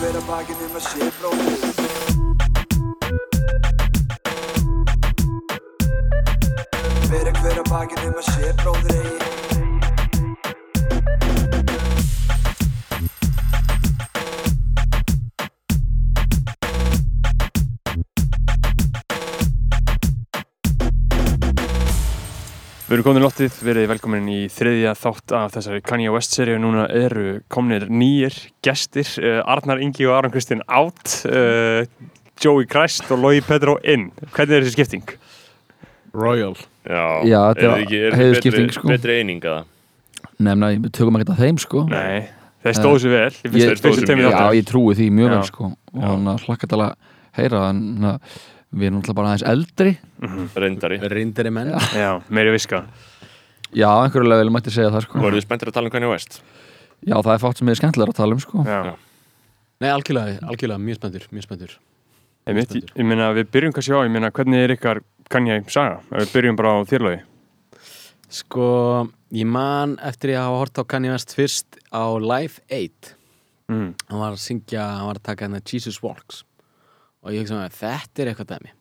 hver að bakinn um að sé bróðir Bera hver að bakinn um að sé bróðir Við erum komin í loftið, verið velkomin í þriðja þátt af þessari Kanye West seríu. Núna eru komnir nýjir gestir, uh, Arnar Ingi og Aron Kristinn átt uh, Joey Christ og Logi Pedro inn. Hvernig er þessi skipting? Royal. Já, Já, þetta er ekki, betri, sko. betri eining að Nefna, við tökum ekkert að þeim sko. Nei, þeir stóðu sér vel. Ég- tveimur Já, ég trúi því mjög vel sko og hann hlakka til að heyra en na, við erum alltaf bara aðeins eldri. Reyndari. Reyndari menn. Já, meiri viska. Já, einhverju level mætti segja það sko. Voruð þið spenntir að tala um Kanye West? Já, það er fátt sem er skemmtilega að tala um sko. Já, Já. Nei, algjörlega, algjörlega, mjög spenntur, mjög spenntur. Einmitt, ég, ég meina við byrjum kannski á, ég meina hvernig er ykkar Kanye saga? Ef við byrjum bara á þérlögi Sko, ég man eftir ég að hafa hort á Kanye West fyrst á Live 8 mm. Hann var að syngja, hann var að taka hérna Jesus Walks Og ég hugsa með, þetta er eitthvað dæmi.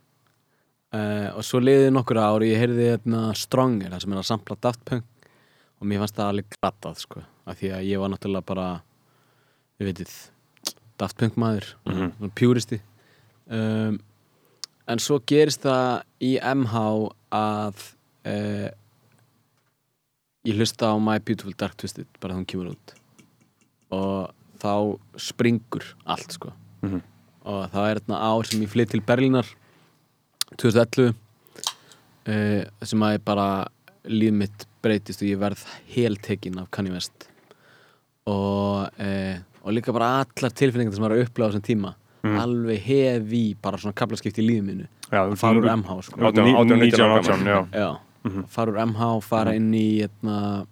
Uh, Og svo liðið nokkur ár og ég heyrði hérna Stronger, það sem er að sampla Daft Punk. Og mér fannst það alveg glatað, sko Af því að ég var náttúrulega bara, við veitir, Daft Punk maður mm Puristi um, En svo gerist það í MH að uh, ég hlusta á My Beautiful Dark Twisted bara þegar hún kemur út. Og þá springur allt sko. Mhm. Og það er þarna ár sem ég flytt til Berlínar 2011 uh, sem að ég bara líf mitt breytist og ég verð heltekinn af Kanye West. Og, uh, og líka bara allar tilfinningar sem maður er að upplega á þessum tíma alveg hefi bara svona kaplaskipti í fara úr MH sko. Átján- átján, nítján ára 18, já Já, Mhm. fara úr MH, fara inn í etna,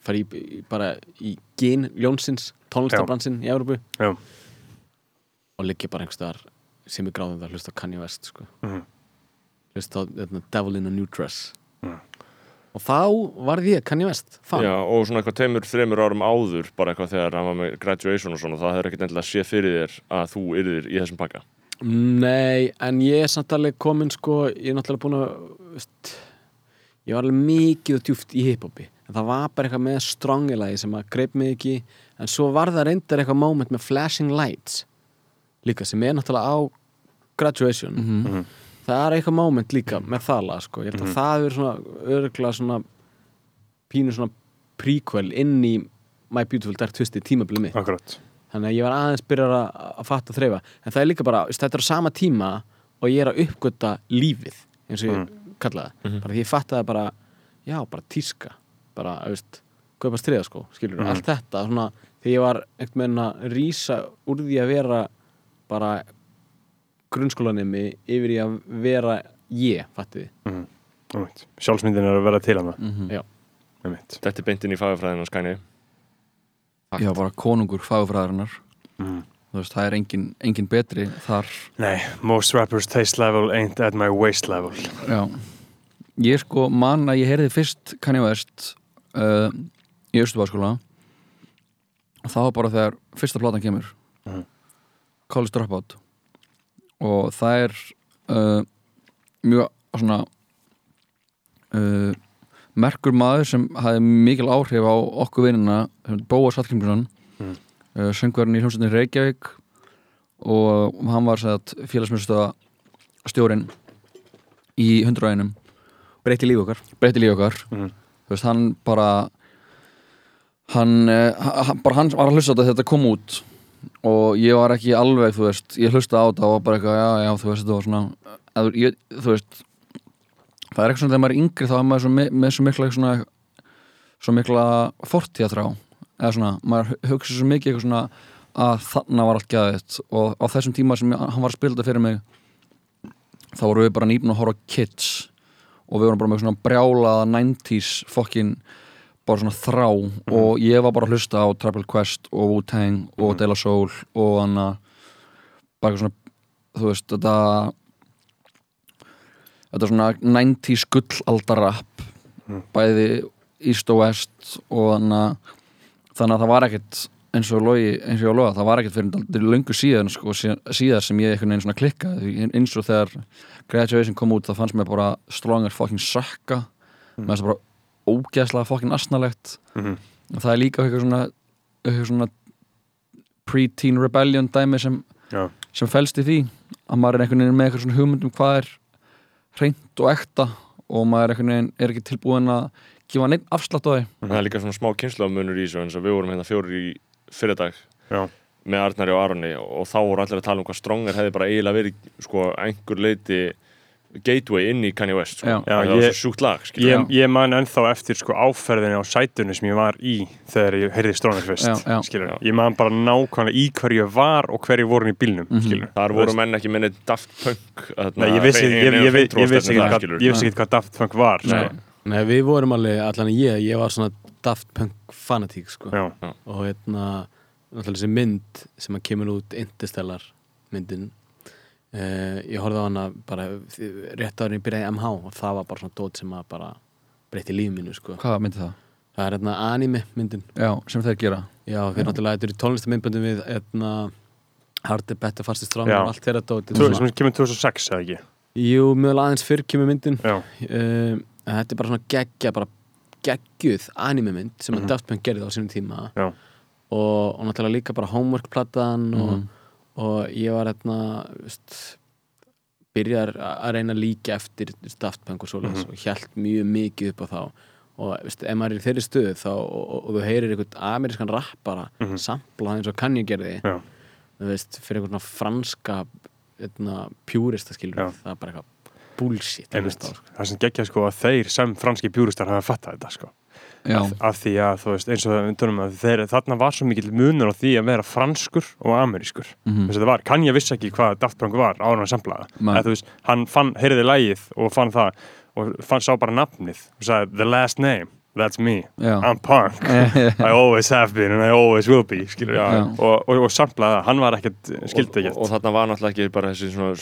fara í, bara í gen ljónsins, tónlistabransinn í Európu Já. Og liggja bara einhverstaðar sem er gráðum það hlusta á Kanye West sko. Mhm. hlusta á etna, Devil in a New Dress Mhm. og þá varð ég Kanye West. Já, og svona eitthvað tveimur, þreimur árum áður bara eitthvað þegar hann var með graduation og svona það hefur ekkert endilega séð fyrir þér að þú yrðir í þessum pakka Nei, en ég er samt alveg komin sko, ég er náttúrulega búin að ég var alveg mikið og djúft í hiphopi, en það var bara eitthvað með strongilagi sem að greip mig ekki en svo var það reyndar eitthvað moment með flashing lights líka sem er náttúrulega á graduation. Mhm. það er eitthvað moment líka með það lag sko, ég held að það er svona örgulega svona pínu svona prequel inn í My Beautiful Dark Twisted tímabilið mitt. Akkurat. Þannig að ég var aðeins byrjar að, að fatta að þreifa. En það er líka bara, þetta er á sama tíma og ég er að uppgöta lífið eins og ég kalla það. Bara því ég fattaði bara, já, bara tíska. Bara, veist, kaupa striða sko skilur, allt þetta, svona þegar ég var einhvern veginn að rísa úr því að vera bara grunnskólanemi yfir í að vera ég, fattiði Einmitt. Sjálfsmyndin er að vera til hana Mhm. Já. Einmitt. Þetta er beintinn í fagafræðinu á Kanye Já, bara konungur fagufræðarinnar Mhm. Þú veist, það er engin, engin betri þar Nei, most rappers taste level ain't at my waist level Já Ég sko man að ég heyrði fyrst Kanye West uh, í Östubáskóla og það var bara þegar fyrsta platan kemur Mhm. College Dropout. Og það er uh, mjög svona uh, merkur maður sem hafði mikil áhrif á okkur vinnina Bóas Hallgrímsson Mhm. uh, söngvarinn í hljómsveitin Reykjavík og hann var félagsmyndstöða stjórinn í hundraðinum. Breyti líf okkar. Breytti líf okkar. Þú veist, hann bara hann, hann bara hann var að hlusta þetta kom út og ég var ekki alveg, þú veist ég hlusta á þetta og bara eitthvað, já, já, þú veist þetta var svona, eða, ég, þú veist það er eitthvað svona þegar maður er yngri þá er maður svo, mi- með svo mikla svona, svo mikla fortíðatrá eða svona, maður hugsa svo mikið eitthvað svona að þarna var allt gæðið og á þessum tíma sem hann var að spila þetta fyrir mig þá vorum við bara nýbúin að horfa Kids. Og við vorum bara með svona brjálaða 90s fokkin bara svona þrá og ég var bara að hlusta á Triple Quest og Wu-Tang og De La Soul og hann bara svona þú veist, þetta þetta er svona 90s gullaldarrapp bæði East og West og að þannig að það var ekkert eins og logi, eins og ég á loga, það var ekkert fyrir löngu síðan, sko, síðan, sem ég einhvern veginn svona klikkaði, eins og þegar Graduation kom út, það fannst mér bara Stronger fucking sucka mm. með þess að bara ógeðslega fucking asnalegt Mhm. og það er líka eitthvað svona eitthvað svona pre-teen rebellion dæmi sem, sem felst í því að maður er einhvern veginn með eitthvað svona hugmyndum hvað er hreint og ekta og maður er einhvern veginn er ekki tilbúin að gefa neitt afslátt á því Það er líka svona smá kynnslafmunur í þessu eins og við vorum hérna fjórir í fyrirdag Já. með Arnari og Aroni og þá voru allir að tala um hvað Stronger hefði bara eiginlega verið sko einhver leiti gateway inn í Kanye West sko. Já. Það var svo sjúkt lag. Ég, ég man ennþá eftir sko áferðinni á sætunni sem ég var í þegar ég heyrði. Já. Ég man bara nákvæmlega í hverju ég var og hverju voru í bílnum mm Mhm. Þar voru menn ekki minni Daft Punk þarna, Nei, ég vissi, ekki hvað, Daft Punk var sko. Nei, við vorum alveg, allan ég, ég var svona Daft Punk fanatík, sko. Já, Og hérna, þessi mynd sem að kemur út, Interstellar myndin, uh, ég horfði á hana bara rétt en ég byrjaði í MH og það var bara svona dót sem að bara breytti líf mínu, sko. hvað myndi það? Það er hérna anime myndin. Já, sem þeir gera Já, þeir náttúrulega, þetta eru tónlistamindböndum við hérna, Harder, Better, Faster, Stronger Já. og allt þeirra dót. Tvö- sem kemur 2006 eða ekki Jú, mjög aðeins fyrr kemur myndin. Já, en þetta er bara svona geggja bara geggjuð anime mynd sem að Mhm. Daft Punk gerði á sínum tíma Já. og, og náttúrulega líka bara homework-platan og, Mhm. Og ég var hérna byrjar að reyna líka eftir Punk og svoleiðis Mhm. og hjælt mjög mikið upp á þá og veist, ef maður er í þeirri stöðu þá, og, og, og þú heyrir einhvern amerískan rappara Mhm. sampla eins og Kanye gerði Já. þú veist, fyrir einhvern franska hérna, pjúrista skilur Já. það er bara eitthvað bullshit sko. Það sem geggja sko að þeir sem franski bjúristar hafa fattað þetta sko af, af því að þú veist eins og við tölum að þeir, þarna var svo mikill munur á því að vera franskur og amerískur. Mhm, þess að það var, kann ég vissi ekki hvað Daft Punk var samplaða, Nei. eða þú veist hann fann, heyrði lægið og fann það og fann sá bara nafnið og sagði, the last name, that's me já I'm punk, I always have been and I always will be, skilur Já. Já. og, og, og samplaða það, hann var ekkert skildi og, ekkert og þarna var náttúrulega ekki bara þessi svona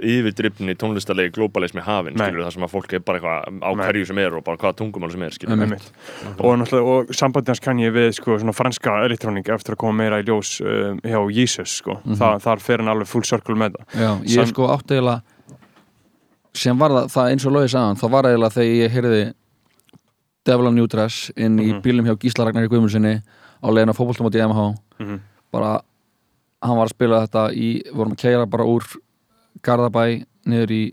yfirdrifni tónlistarlegi globalismi hafinn, Nei. skilur það sem að fólk er bara eitthvað á Nei. hverju sem er og bara hvaða tungumál sem er, skilur Einmitt. Einmitt. og náttúrulega, og sambandi hans kann ég við sko, svona franska elektróning eftir að koma meira í ljós uh, hjá Jesus, sko, Mhm. Þa, þar fer hann alveg full circle með það Já, ég Sam- sko átti eiginlega sem var það, það eins og loðið sagðan þá var eiginlega þegar ég heyrði Devil on New Dress inn í Mhm. bílum hjá Gísla Ragnar í Guðmundsinni á leiðin á fótboltamóti í MH Mhm. bara, hann var að spila þetta í, við vorum að keira bara úr Garðabæ niður í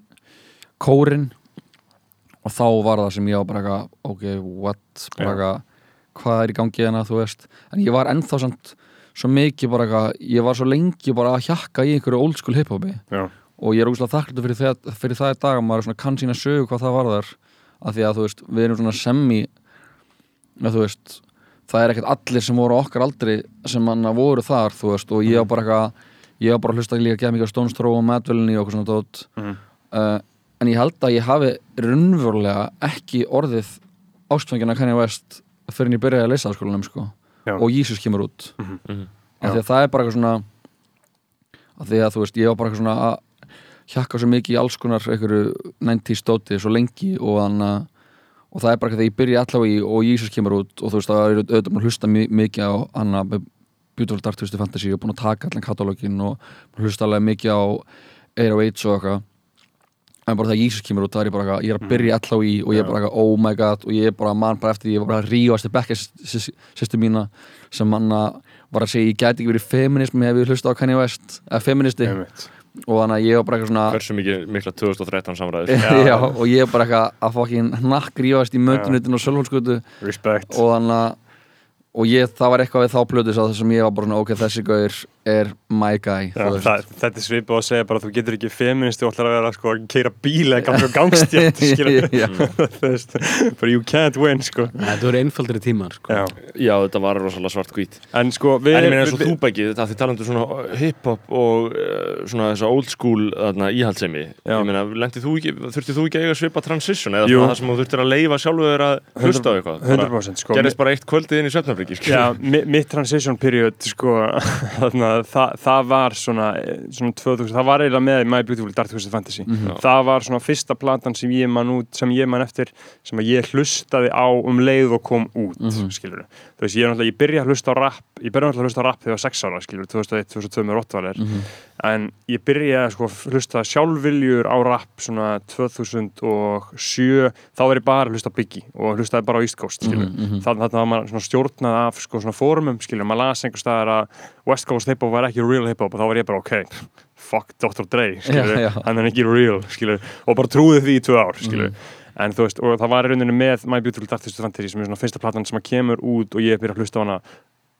Kórin og þá var það sem ég var bara eitthvað ok, what, bara eitthvað hvað er í gangi hérna, þú veist? En ég var ennþá samt svo mikið bara eitthvað, ég var svo lengi bara að hjakka í einhverju old school hip-hopi. Og ég er ógustlega þakkláttur fyrir, fyrir það í dag að maður er kann sína sögu hvað það varðar af því að þú veist, við erum svona semi að þú veist það er ekkert allir sem voru á okkar aldri sem manna voru þar, þú veist og ég á bara eitthvað, ég á bara að hlusta líka mikið á Stones Throw og Madvellinni og okkur svona dót Mhm. uh, en ég held að ég hafi raunverulega ekki orðið ástfengina Kanye West fyrir en ég byrjaði að leysa skólanum sko Já. og Jesus kemur út Mhm. af því að það er bara eitthvað svona af því að þú veist, ég var bara eitthvað svona að hjakka svo mikið í alls konar einhverju 90s stóti svo lengi og þannig að og það er bara eitthvað þegar ég byrja allavega í og Jesus kemur út og þú veist, það er auðvitað að hlusta mi- mikið á hann að Beautiful Dark Twisted Fantasy og búin að taka allan katalógin og að hlusta alveg mikið á 808 og eitthvað. En bara þegar Jesus kemur út það er ég bara eitthvað, ég er að byrja allavega í og ég er bara eitthvað, oh my god og ég er bara mann bara eftir því, ég var bara að rífast til bekka sýstu mína sem manna var að segja, ég gæti ekki verið feminism ef ég hlusta á Kanye West, eða feministi. Og þannig að ég var bara eitthvað svona hversu mikið mikla 2013 samræður? Já. og ég er bara eitthvað að fokkin hnakk rífast í mötunutin og sölvhólskutu respect og þannig að og ég, það var eitthvað við þá þess að ég var bara svona, ok, þessi gaur er my guy, Já, það, þetta er svipað að segja bara að þú getur ekki feministi og ætlar að vera sko, að keira bíla eða ganga gangstjætt you can't win sko. Þetta voru einfaldri tímar sko. Já. já, þetta var rosalega svart hvít en sko við, en ég meina eins og við- þú bæki, það því talandu svona hip-hop og uh, svona þessa old school þarna, íhaldsemi. Já. ég meina, lendið þú ekki, þurftið þú ekki að eiga svipa transition eða það sem þú þurftir að leifa sjálfur þér að hlusta á eitthvað? Bara, 100% sko. gerðist bara eitt kvöldið inn í svefnafriki Já, mi- mitt transition period sko, þarna að það, það var svona, eh, svona 2000, það var eiginlega með My Beautiful Dark Twisted Fantasy. Það var svona fyrsta platan sem ég man út sem ég man eftir, sem að ég hlustaði á um leið og kom út mm skilur þú veist, ég er náttúrulega, ég byrja að hlusta á rap ég byrja náttúrulega að hlusta á rap þegar ég var 6 ára skilur 2001, 2002 með Rottvaler en ég byrja að sko hlusta sjálfviljur á rap svona 2007 þá er ég bara að hlusta Biggie og hlustaði bara á East Coast skilur Mhm, þannig að maður svona stjórnað af sko svona fórumum maður las einhver staðar að West Coast hip-hop var ekki real hip-hop og þá var ég bara ok, fuck Dr. Dre hann er ekki real skilur, og bara trúði því í tvö ár skilur Mhm. en þú veist, og það var í rauninni með My Beautiful Dark Twisted Fantasy sem er svona fyrsta platan sem að kemur út og ég byrja að hlusta á hana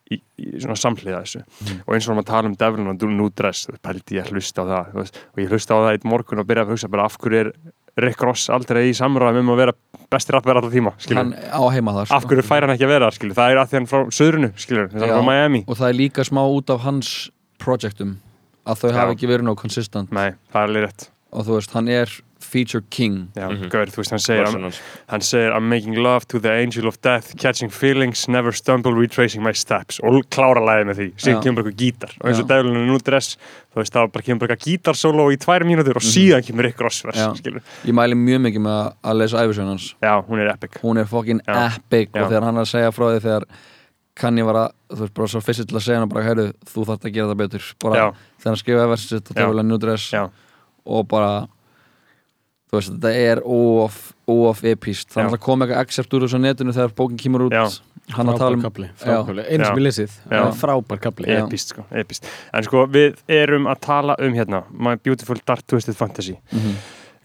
í, í svona samhliða þessu. Mhm. og eins og að tala um Devlin og New Dress þú veist, pældi ég að hlusta á það veist, og ég hlusta á það eitt morgun og byrja að hugsa bara af hverju er Rick Ross aldrei í samræðum um að vera besti rappar alltaf tíma hann á heima þar af hverju fær hann ekki að vera skilur, það er að því hann frá söðrunu, og það er líka smá út af hans projektum að þau Já. hafa ekki verið er alveg rétt. Og þú veist, hann er feature king já, Mhm. gaur, þú veist, hann segir Version hann, segir, I'm making love to the angel of death catching feelings, never stumble retracing my steps og klára lagið með því síðan kemur bara eitthvað gítar og eins og Já. dælunum nú dress, þú veist, það bara kemur bara eitthvað gítarsóló í tvær mínútur og síðan kemur Rick Ross vers, Mhm. Já. skilur ég mæli mjög mikið með að- lesa æfisögn hans já, hún er epic hún er fucking Já. epic Já. og þegar hann er að segja frá því þegar kann ég vera, þú veist, bara svo fyrst til að segja hann bara, heyrðu, þú þarft að gera það betur bara Já. þegar hann skrifa versið sitt og. Devil and New Dress já, og bara þú veist, þetta er óof óof epíst, þannig að koma eitthvað accept úr þessu netinu þegar bókin kemur út. Hann að tala um eins ég lesið, er frábær kapli Já. epist, sko, epist en sko, við erum að tala um hérna My Beautiful Dark Twisted Fantasy. Mhm.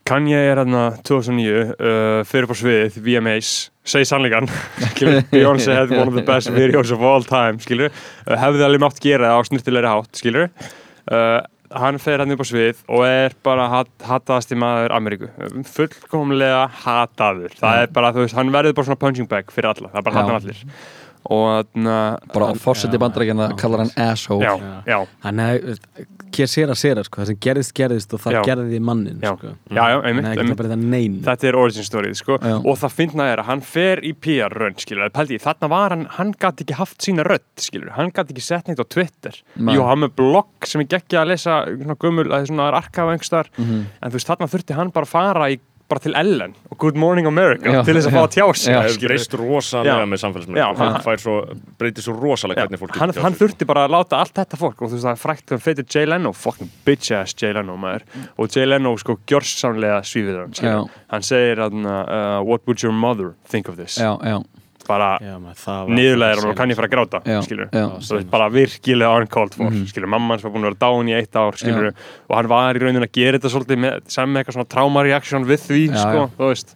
Kanye er hérna 2009 uh, fyrir på sviðið, VMAs segi sannleikan, Beyoncé had one of the best videos of all time skilur, uh, hefði alveg mátt gera það á snirtilegri hátt, skilur uh, hann fer hann upp á svið og er bara hat, hataðasti maður Ameríku. Fullkomlega hataður. Það er bara, þú veist, hann verður bara svona punching bag fyrir alla, það er bara hatan allir og þannig bara fórseti bandarækjana kallar hann asshole. Já, já, hann hefði, hér sér að sér sko, það sem gerðist gerðist og það Já. gerði mannin sko. já, já, einmitt, þetta er origin storyð sko. Og það finna er að hann fer í pældi, ég, þarna var hann hann gæti ekki haft sína rödd, skilur hann gæti ekki sett neitt á Twitter. Jú, hann með blogg sem ég gekki að lesa svona gömul, að svona arkafa einhver Mhm. en þú veist, þarna þurfti hann bara að fara í bara til Ellen og Good Morning America Já, til þess að fá að tjá sig. Það hefur breyst rosalega með og hann hann- fær svo, breytir svo rosalega hvernig fólk hann, hann þurfti bara að láta allt þetta fólk og þú veist það er frækt um fyrir Jay Leno fucking bitch ass Jay Leno maður. Og Jay Leno sko gjörsamlega svífið hann hann segir að uh, what would your mother think of this? Já, já, bara Já, það niðurlegar og kann ég fara að gráta Já, skilur, já. þú veist bara virkilega uncalled for, Mhm. skilur, mamma hans var búin að vera dán í eitt ár, skilur, og hann var í rauninni að gera þetta svolítið með, sem með eitthvað svona trauma-reaction við því, Já, sko, já. þú veist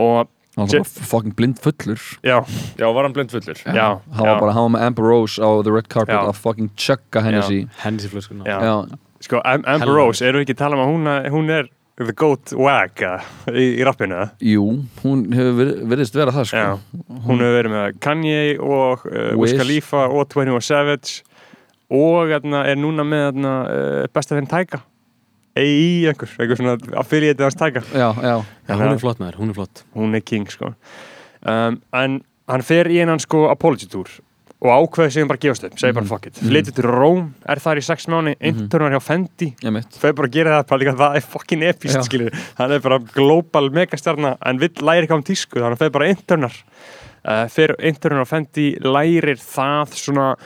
og, hann var fucking blind fullur já, Já, var hann blind fullur? Já, hann já. var bara, hann var með Amber Rose á the red carpet Já. að fucking chugga henni sí henni Já. já, sko, Am Amber. Rose, eru við ekki að tala um að hún, hún er the goat wag eða, í, í rappinu, eða? jú, hún hefur verið- virðist vera það sko. Já, hún hefur verið með Kanye og uh, Wiz. Khalifa og 21 Savage og hérna, er núna með hérna, uh, besta finn Tæka EI einhver, einhver svona affiliate hans Tæka já, já, Já, hún er flott maður, hún er flott. Hún er king sko. Um, en hann fer í einan sko apology tour og ákveði sig um bara að gefast upp segi bara Mhm. fuck it, flytur til Róm er þar í sex mánu, internar hjá Fendi þau bara að gera það, bara líka það er fucking epist Já. skilur, hann er bara global megastjarna en vill læri ekki á um tísku þannig að þau bara internar uh, fer internar á Fendi, lærir það svona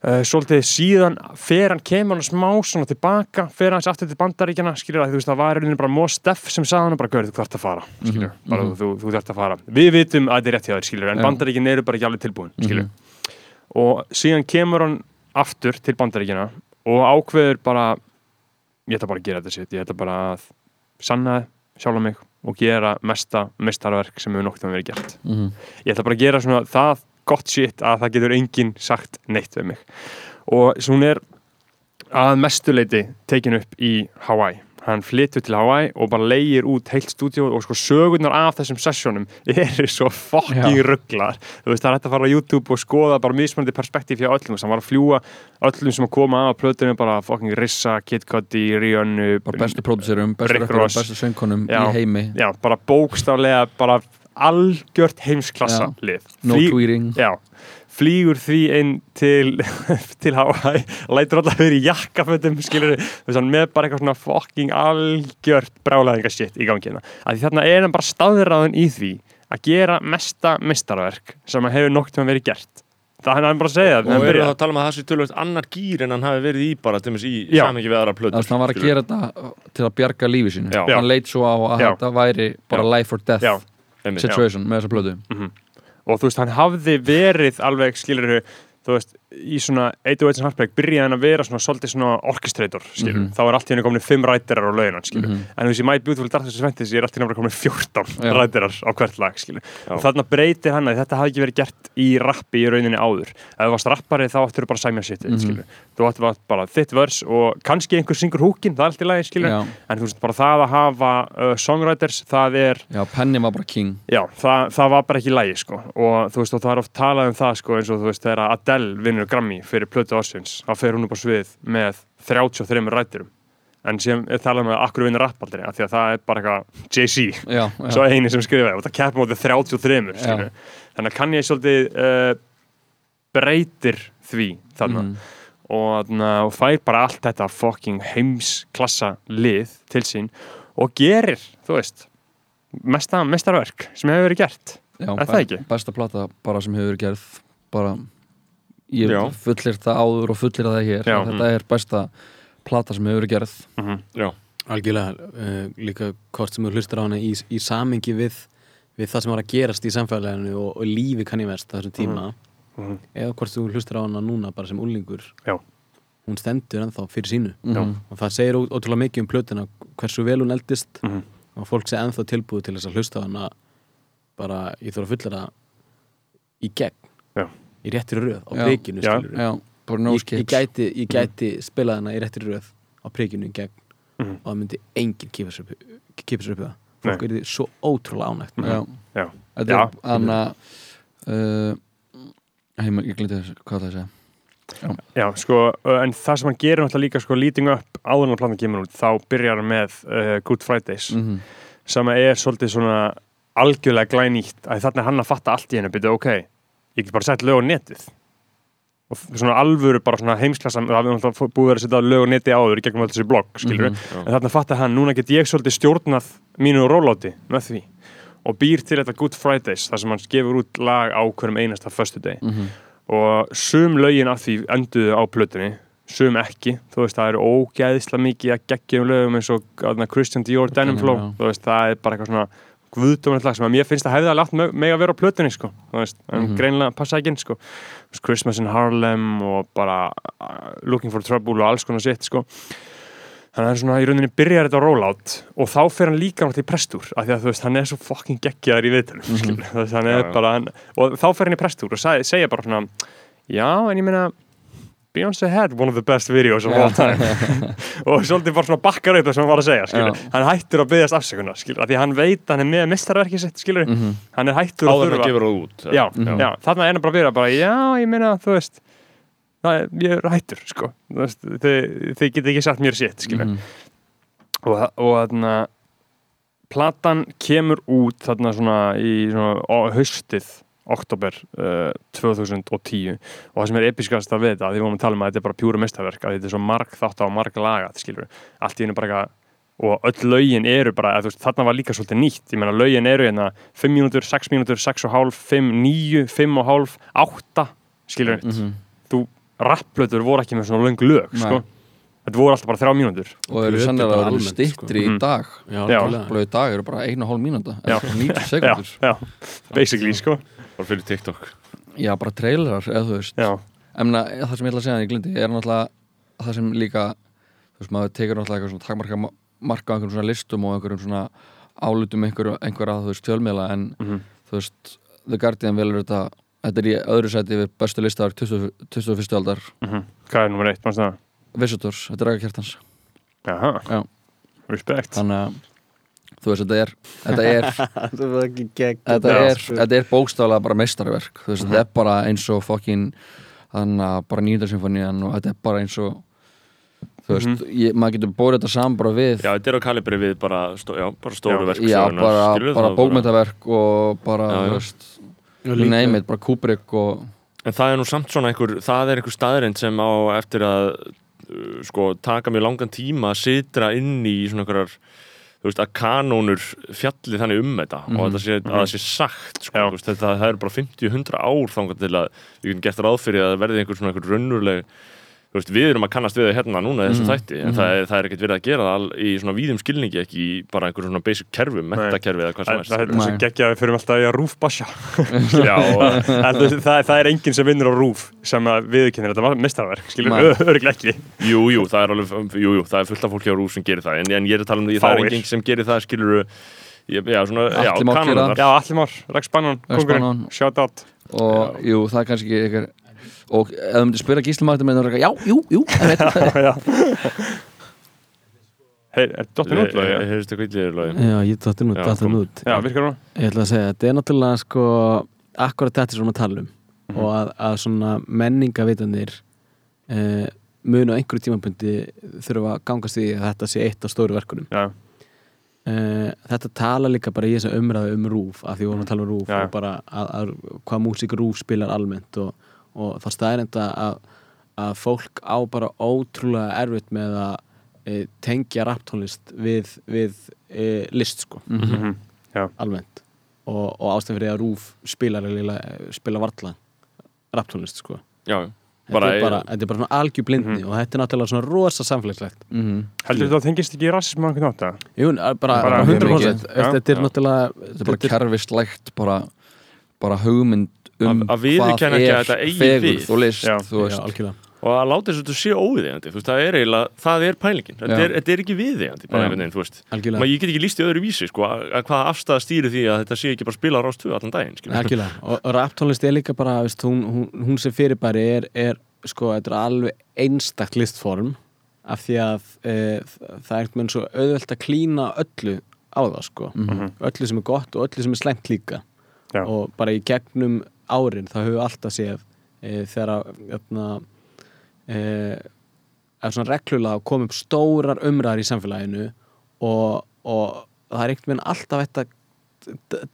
Uh, svolítið síðan fer hann kemur hann smá svona tilbaka, fer hans aftur til bandaríkjana skilur að þú veist það var í rauninni bara Mos Def sem sagði hann bara, gaur þú þarft að fara skilur, Mhm, bara mhm. þú, þú þarft að fara við vitum að þetta er rétt hjá þér skilur en Já. bandaríkin eru bara ekki alveg tilbúin skilur Mhm. Og síðan kemur hann aftur til bandaríkjana og ákveður bara ég ætla bara að gera þetta sitt, ég ætla bara að sanna sjálfa mig og gera mesta mestarverk sem hefur nokt að verið gert. Mhm. ég ætla bara að gera svona það gott shit að það getur enginn sagt neitt við mig. Og svo hún er að mestuleiti tekin upp í Hawaii hann flytur til Hawaii og bara leigir út heilt stúdíu og sko sögurnar af þessum sessjónum eru svo fucking Já. rugglar þú veist það er hægt að fara á YouTube og skoða bara mismunandi perspektíf hjá öllum. Hann var að fljúa öllum sem að koma að plötunum bara fucking Rissa, Kid Cudi, Rihanna bara bestu pródúserum, bestu Ross. bestu söngkonum í heimi. Já, bara bókstaflega bara algjört heimsklassa lið. No tweeting. Já, flýgur því inn til til Hawaii, lætur alltaf verið í jakkafötum, skilur hann með bara eitthvað svona fucking algjört brálaðinga shit í gangina að því þarna er hann bara staðræðan í því að gera mesta mistarverk sem að hefur nokkuð verið gert. Það er hann bara að segja Og þegar hann eru byrjar. það að tala um að það sé tölvöld annar gýr en hann hafi verið í bara til dæmis í Já. samingi við aðra plötur Þannig að hann var að gera þetta til að bjarga lífi sínu. Hann leit svo á að þetta væri bara Já. life or death situation með þessa plötu og þú veist, hann hafði verið alveg, skilur þú veist, í svona 808 Heartbreak byrjaði hann að vera svona svolítið svona orchestrator, skilur, þá er allt í henni komin fimm rættirar á lauginan, skilur, en þú veist, í My Beautiful Dark Twisted Fantasy er allt í henni komin 14 Já. rættirar á hvert lag, og þarna breytir hann að þetta hafði ekki verið gert í rappi í rauninni áður, ef þú varst rappari þá áttur þú bara að sæmja sitt, skilur þú áttur bara, bara þitt vers og kannski einhver syngur húkin, það er allt í lagi, Já. en þú veist, bara það að hafa uh, songwriters, það er Já, Penny var bara king. Já, það, það var bara ekki lægi sko. Og þú veist og það er oft talað um það sko vinnur Grammy fyrir plötu ásins, þá fer hún upp á svið með 33 rætturum en síðan er talað um að akkur vinnur rappaldri af því að það er bara eitthvað Jay-Z svo eini sem skrifaði og það keppum á því 33 skilur. þannig að kann ég svolítið uh, breytir því þarna Mhm. og, og fær bara allt þetta fucking heimsklassa lið til sín og gerir, þú veist mesta mestarverk sem hefur verið gert já Er það ekki? Besta plata bara sem hefur verið gerð bara Ég Já. fullir það áður og fullir það hér Já, Þetta er besta plata sem hefur verið gerð Mhm. Já, Algjörlega, uh, líka hvort sem þú hlustar á hana í, í samingi við, við það sem var að gerast í samfélaginu og, og lífi kann ég verst þessum tíma Mhm. eða hvort þú hlustar á hana núna bara sem úlingur Já. hún stendur ennþá fyrir sínu Mhm. og það segir ótrúlega mikið um plötuna hversu vel hún eldist Mhm. og fólk sé ennþá tilbúið til þess að hlusta á hana bara, ég þarf að fulla það í gegn. Í réttri röð á Já. Já. Já, no ég, ég gæti, ég gæti spilað hana í réttri röð á prikinu í gegn Mhm. og það myndi enginn kýpa sér upp, upp það fólk er því svo ótrúlega ánægt með Já, Já. þetta Já. er hann að uh, Ég glindi þess, hvað það að segja Já, sko, uh, en það sem hann gerir náttúrulega líka sko leading up áður en plana kemur út þá byrjar hann með uh, Good Fridays mm -hmm. sem er svolítið svona algjörlega glænýtt að þarna er hann að fatta allt í hennu byrju, ok, ég get bara sett lög á netið. Og svona alvöru bara svona heimsklassa, það hefur náttúrulega búið að setja lög á netið áður gegnum öll þessi blogg, skilur Mhm, en þarna fattar hann, núna get ég svolítið stjórnað mínu róláti með því og býr til þetta Good Fridays þar sem hann gefur út lag á hverjum einasta föstudegi. Mhm. og sum lögin af því enduðu á plötunni sum ekki, þú veist það eru ógeðislega mikið að geggjum lögum eins og Christian Dior Denim Flow já. þú veist það er bara eitthvað svona guðdómið lag sem að mér finnst að hefði alveg átt með, með að vera á plötunni sko, veist, en Mhm. greinlega passa ekki inn sko, Christmas in Harlem og bara uh, Looking for Trouble og alls konar sitt sko þannig að hann svona í rauninni byrjar þetta rollout og þá fer hann líka náttúrulega í prestúr af því að þú veist, hann er svo fucking geggjaður í viðtölum mm -hmm. þú veist, hann er Já, já. bara hann, og þá fer hann í prestúr og seg, segja bara svona já, en ég meina Beyoncé had one of the best videos of all time. Og svolítið bara svona bakkar upp það sem hann var að segja, skilur, hann hættur að byggðast afsökunar, skilur, af því hann veit að hann er með mistarverkið sitt, skilur, Mhm. hann er hættur að áður en þurfa að gefur það út já, já, þarna er hann bara að vera bara, já, ég meina, þú veist það, er- ég er hættur, sko. Þú veist, þið, þið getið ekki sagt mér sitt, skilur Mhm. og, og þarna platan kemur út þarna svona í svona, á haustið oktober uh, 2010 og það sem er episkast að við þetta, því við vorum að tala um að þetta er bara pjúra mestaverk, að þetta er svo marg þátt á marg lagað, skilur allt í einu bara eitthvað og öll lögin eru bara, að, veist, þarna var líka svolítið nýtt, ég meina lögin eru hérna 5 mínútur, 6 mínútur, 6 og hálf 5, 9, 5 og hálf 8, skilur Mhm. þú, rapplötur voru ekki með svona löng lög, sko. Þetta voru alltaf bara 3 mínútur. Og eru sannlega að vera stittri sko. í dag. Já. algjörlega. Blöðu í dag eru bara einu og hálf mínúta. Já. eða 90 já, sekundur já, basically, sko bara fyrir TikTok. Já, bara trailerar, eða þú veist. Emna, það sem ég ætla að segja en ég glindi er náttúrulega það sem líka þú veist, maður tekur náttúrulega eitthvað svona takmarka marka á einhverjum svona listum og einhverjum svona álutum einhver, einhverja, þú veist, fjölmiðla en mhm, þú veist, The Guardian velur þetta þetta er í öðru sæti við bestu listar 20, 21. aldar. Mhm. Hvað er nummer eitt, mannst það? Visitors, þetta er ræða kjartans Jaha, Já. respect. Þannig að þú veist, þetta er þetta er, þetta er, þetta er bókstaflega bara meistarverk þú veist, þetta er bara eins og fokkin þannig að bara nýjöndarsymfónían og þetta er bara eins og þú veist, ég, maður getur bórið þetta saman bara við já, þetta er á kalibri við bara, stó, já, bara stóru Já. verk Já, sögunnar, bara, bara bókmyndaverk og bara, Já, þú veist, you name it, bara Kubrick og En það er nú samt svona einhver, það er einhver staðrind sem á eftir að uh, sko, taka mjög langan tíma að sitra inn í svona einhverjar veist, að kanónur fjalli þannig um þetta og að það sé, að það sé sagt sko, veist, þetta, það er bara 50-100 ár þangað til að við getum gert ráð fyrir að það verði einhver svona einhver raunveruleg þú veist, við erum að kannast við það hérna núna þessum þætti, en það er, það er ekkert verið að gera það al- í svona víðum skilningi, ekki í bara einhver svona basic kerfum, mentakerfi eða hvað Það sem það er er þessu Nei. geggja að við fyrir alltaf í að rúfbasja Já, og- það, það, það er enginn sem vinnur á rúf sem að viðkennir þetta mistarverk skilur Nei. örglega ekki. Jú, jú, það er alveg, jú, jú, það er fullt af fólki á rúf sem gerir það, en, en ég er að tala um því, það er enginn sem gerir það, skilur já, svona, já, kanónar. Já, Allir Már, Rex Bannon, kongurinn, shout out. Og jú, það er kannski eitthvað og ef þú myndir spyrja gíslumartum með það já, jú, jú, Hei, er dottin út? Ég Já, heyrðist eitthvað illir lögum Já, ég dætti nút, Já, dætti kom. nút já virkar hún? Ég ætla að segja, þetta er náttúrulega sko akkurat þetta sem við erum að tala um og að, að svona menningavitanir eh, munu á einhverju tímapunkti þurfa að gangast því að þetta sé eitt af stóru verkunum Já, eh, Þetta tala líka bara í þessa umræðu um rúf af því við vorum að tala um rúf Já. og bara að, að, hvað músík rúf spilar almennt og, og það staðrenda að, að fólk á bara ótrúlega erfitt með að e, tengja raptónlist við, við e, list sko mhm, já, almennt og, og ástæðan fyrir að Rúf spilar spila varla raptónlist sko Já, þetta, Bara- er bara, þetta er bara svona algjör blindni Mhm. og þetta er náttúrulega svona rosa samfélagslegt Mhm. heldur þetta að tengist ekki í rasism á einhvern nátt að? Jú, bara, Bara bara mjög 100% mikið. Já, þetta er já. náttúrulega þetta er bara kerfislægt bara, bara hugmynd um Að- að viðurkenna ekki að þetta eigi fegurð við. og list Já. þú já, veist algjörlega og að láta þess að þetta sé óviðeigandi þú veist, það er eiginlega, það er pælingin þetta Já. er, þetta er ekki viðeigandi, bara Já. einhvern veginn, þú veist algjörlega, Ma, ég get ekki líst í öðru vísi, sko, að, að hvaða afstæða stýri því að þetta sé ekki bara spila á rást 2 allan daginn, skilur algjörlega. og, og raptónlist er líka bara veist, hún, hún, hún sem fyrirbæri er, er sko, þetta er alveg einstakt listform af því að e, það er einhvern veginn svo auðvelt að klína öllu á það sko Mhm. öllu sem er gott og öllu sem er slæmt líka Já. og bara í gegnum árin það höfum við alltaf séð e, þegar að jöfna, e, að svona reglulega kom upp stórar umræðar í samfélaginu og, og það er einhvern veginn alltaf þetta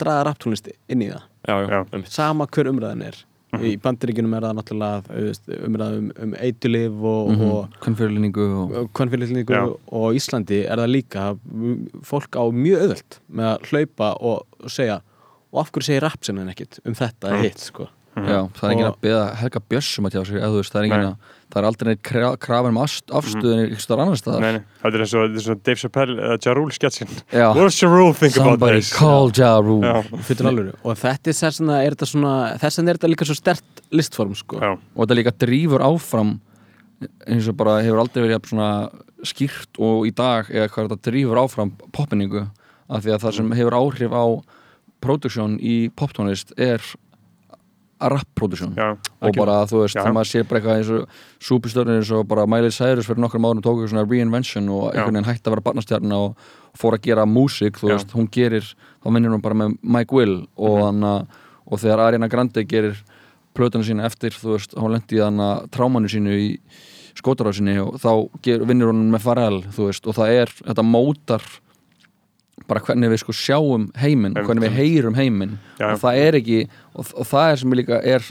draða raptónlist inn í það. Já, já, sama hver umræðan er. Í bandaríkjunum er það náttúrulega umræða um, um eitulif og, Mhm. og konfyrlingu og og og Íslandi er það líka. Fólk á mjög auðvöld með að hlaupa og segja og af hverju segir rapsin en ekkit um þetta eða hitt sko? Já, það er enginn að beða Helga Björsum að tjá sig, eða þú veist, það er að það er aldrei neitt kra- krafan um afstöðun ykkur stór annar staðar. Nei, nei, þetta er eins og, er Dave Chappelle eða Ja Rule sketsin Ja Rule think about somebody this? call Ja Rule. Og þetta er þess er þetta svona þess er þetta líka svo stert listform sko. Já, og þetta líka drífur áfram eins og bara hefur aldrei verið skýrt og í dag eða hvað þetta drífur áfram popningu af því að það sem hefur áhrif á produksjón í poptónlist er rap-produksjón já, og bara þú veist, þegar maður sér bara eitthvað eins og súpistörnir eins og bara Miley Cyrus fyrir nokkrum árum tóku svona reinvention og einhvern veginn hætti að vera barnastjarna og fór að gera músík, þú veist, hún gerir þá vinnir hún bara með Mike Will og, mm og þegar Ariana Grande gerir plötuna sína eftir, þú veist, hún lendi í þannig trámanu sínu í skótarásinni og þá ger, vinnur hún með Pharrell, þú veist, og það er, þetta mótar bara hvernig við sko sjáum heiminn, hvernig við heyrum heiminn og það er ekki og, og það er sem ég líka er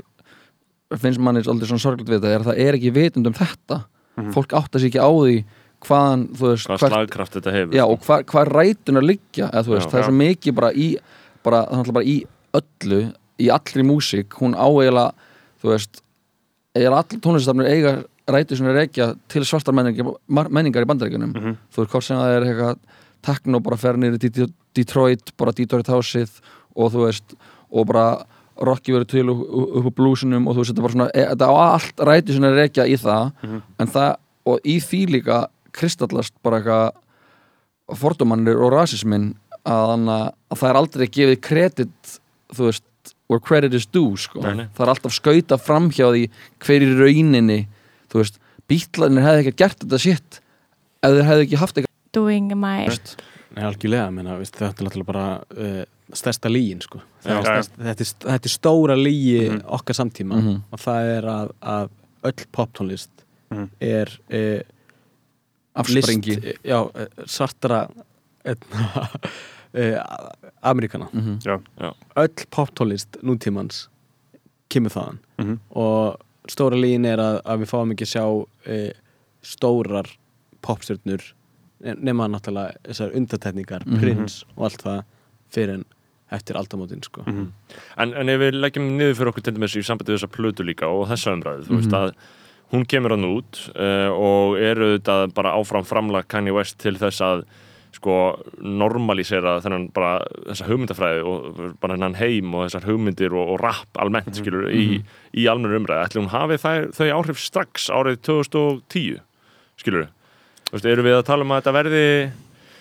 finnst manni aldrei svona sorglega við þetta er að það er ekki vitund um þetta Mhm. fólk átta sig ekki á því hvaðan, þú veist, hvað slagkraft þetta hefur já, sko. og hvað hva rætunar liggja eða, veist, Já. það er svo mikið bara í bara, er bara í öllu í allri músík, hún á eiginlega þú veist, eiginlega allir tónlistafnir eiga rætu sem er reykja til svartar menningar, menningar í bandaríkunum Mhm. þú veist, hvort sem það er eitthvað tekno bara fer nýri til Detroit bara Detroit Houseið og þú veist, og bara Rocky verið til upp, á blúsinum og þú veist, þetta er bara svona, e, þetta á allt rætu sem er reykja í það Mhm. en það, og í því líka kristallast bara eitthvað fordómanir og rasismin að, að það er aldrei gefið kredit þú veist, where credit is due sko. Nei, nei. það er alltaf skauta framhjá því hver í rauninni þú veist, bítlanir hefði ekki gert þetta shit ef þeir hefði ekki haft doing my Nei, algjörlega, menna, veist, þetta er náttúrulega bara uh, stærsta lígin sko. Já. er stærst, þetta, er, þetta er stóra lígi Mhm. okkar samtíma Mhm. og það er að, að öll poptónlist Mhm. er uh, afsprengi list, já, eh, svartara etna, uh, Amerikana mm -hmm. já, öll poptónlist nútímans kemur þaðan Mhm. og stóra líin er að, að við fáum ekki að sjá stórar popstjörnur nema náttúrulega þessar undatækningar, Mhm. prins og allt það fyrir en eftir aldamótin sko. Mhm. En, en ef við leggjum niður fyrir okkur til dæmis í sambandi við þessa plötu líka og þessa umræðu, þú veist Mhm. að hún kemur hann út uh, og eru þetta bara áfram framlag Kanye West til þess að sko normalísera þennan bara þessa hugmyndafræði og bara hennan heim og þessar hugmyndir og, og rap almennt skilur í, í almennu umræðu ætli hún hafi þær, þau áhrif strax árið 2010 skilur veist, eru við að tala um að þetta verði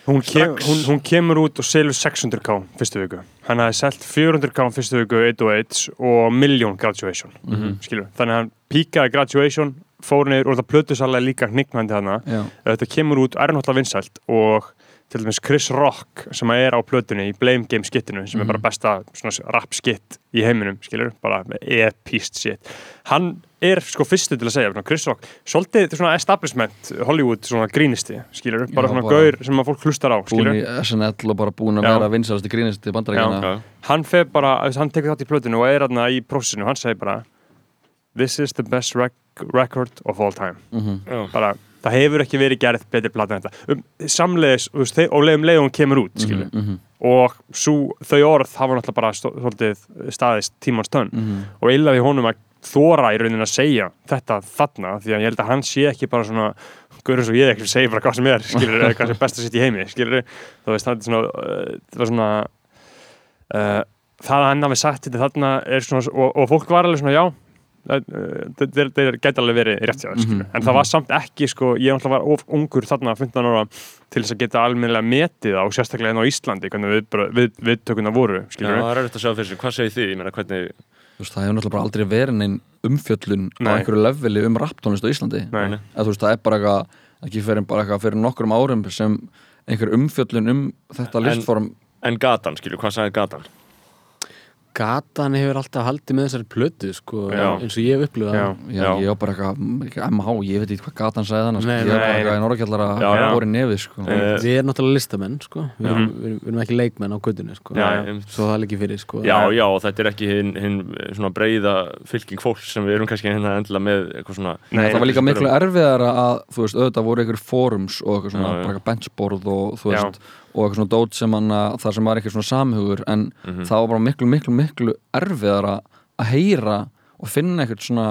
Hún, kem, hún, hún kemur út og selur 600k fyrstu viku. Hann hafði selt 400k fyrstu viku 101 og miljón graduation. Mhm. skilur, þannig að hann píkaði graduation fór niður og það plötusalega líka hnignandi hana Já, þetta kemur út er náttúrulega vinsælt og til dæmis Chris Rock sem er á plötunni í Blame Game skittinu sem er bara besta svona rap skitt í heiminum skilur, bara epist shit. Hann er sko fyrstu til að segja Chris Rock, svolítið svona establishment Hollywood svona grínisti skilur, bara Já, svona bara- gaur sem að fólk hlustar á búin skilur, í SNL og bara búin að Já. vera vinsalasti grínist í bandarækjana Já. hann fer bara hann tekur þátt í plötunni og er aðna í prósessinu hann segir bara this is the best rec record of all time Mhm. Já. bara, það hefur ekki verið gerð betri plata en þetta um, samleiðis, þú veist, þe- og leiðum leiðum kemur út skilur, Mhm, og svo, þau orð hafa náttúrulega bara stó, svolítið staðist tímans tönn mhm. og illaði honum að þóra í raunin að segja þetta þarna, því að ég held að hann sé ekki bara svona, guður eins og ég ekki segja bara hvað sem er, skilur, hvað sem er best að setja í heimi skilur, veist, það er svona það svona uh, það að hann hafi sagt þetta þarna er svona, og, og fólk var alveg svona, já þetta uh, gæti alveg verið rétt skilur, Mhm, en það var samt ekki sko, ég var of ungur þarna 15 ára til þess að geta almennilega metið á sérstaklega hérna á Íslandi, hvernig við, við, viðtökuna voru, Já, skilur það er auðvitað að sjá fyrir sig, hvað segir þið? Ég meina, hvernig, veist, það hefur náttúrulega aldrei verið neinn umfjöllun á Nei. einhverju leveli um rapptónlist á Íslandi Nei. eða þú veist, það er bara eitthvað ekki fyrir bara eitthvað fyrir nokkrum árum sem einhver umfjöllun um þetta En- listform en gatan, skilju, hvað sagði gatan? Gatan hefur alltaf haldið með þessari plötu sko, eins og ég hef upplifað Já. Já, Já. ég var bara eitthvað, ekki MH, ég veit ekki hvað gatan sagði þannig, sko. Ég var bara eitthvað í Norrkjallara bóri nefið, sko. Eh, Við erum náttúrulega listamenn sko. við, erum, við, erum, við erum ekki leikmenn á gödunni sko. Svo það liggi fyrir sko. Já, já, og þetta er ekki hinn hin, svona breiða fylking fólks sem við erum kannski hérna endilega með eitthvað svona Nei, það var líka miklu er erfiðara að, þú veist, auðvitað voru einhver forums og eitthvað svona, benchboard og þú Já. veist, og eitthvað svona dót sem hann að, þar sem var eitthvað svona samhugur en Mhm. það var bara miklu, miklu, miklu erfiðara að heyra og finna eitthvað svona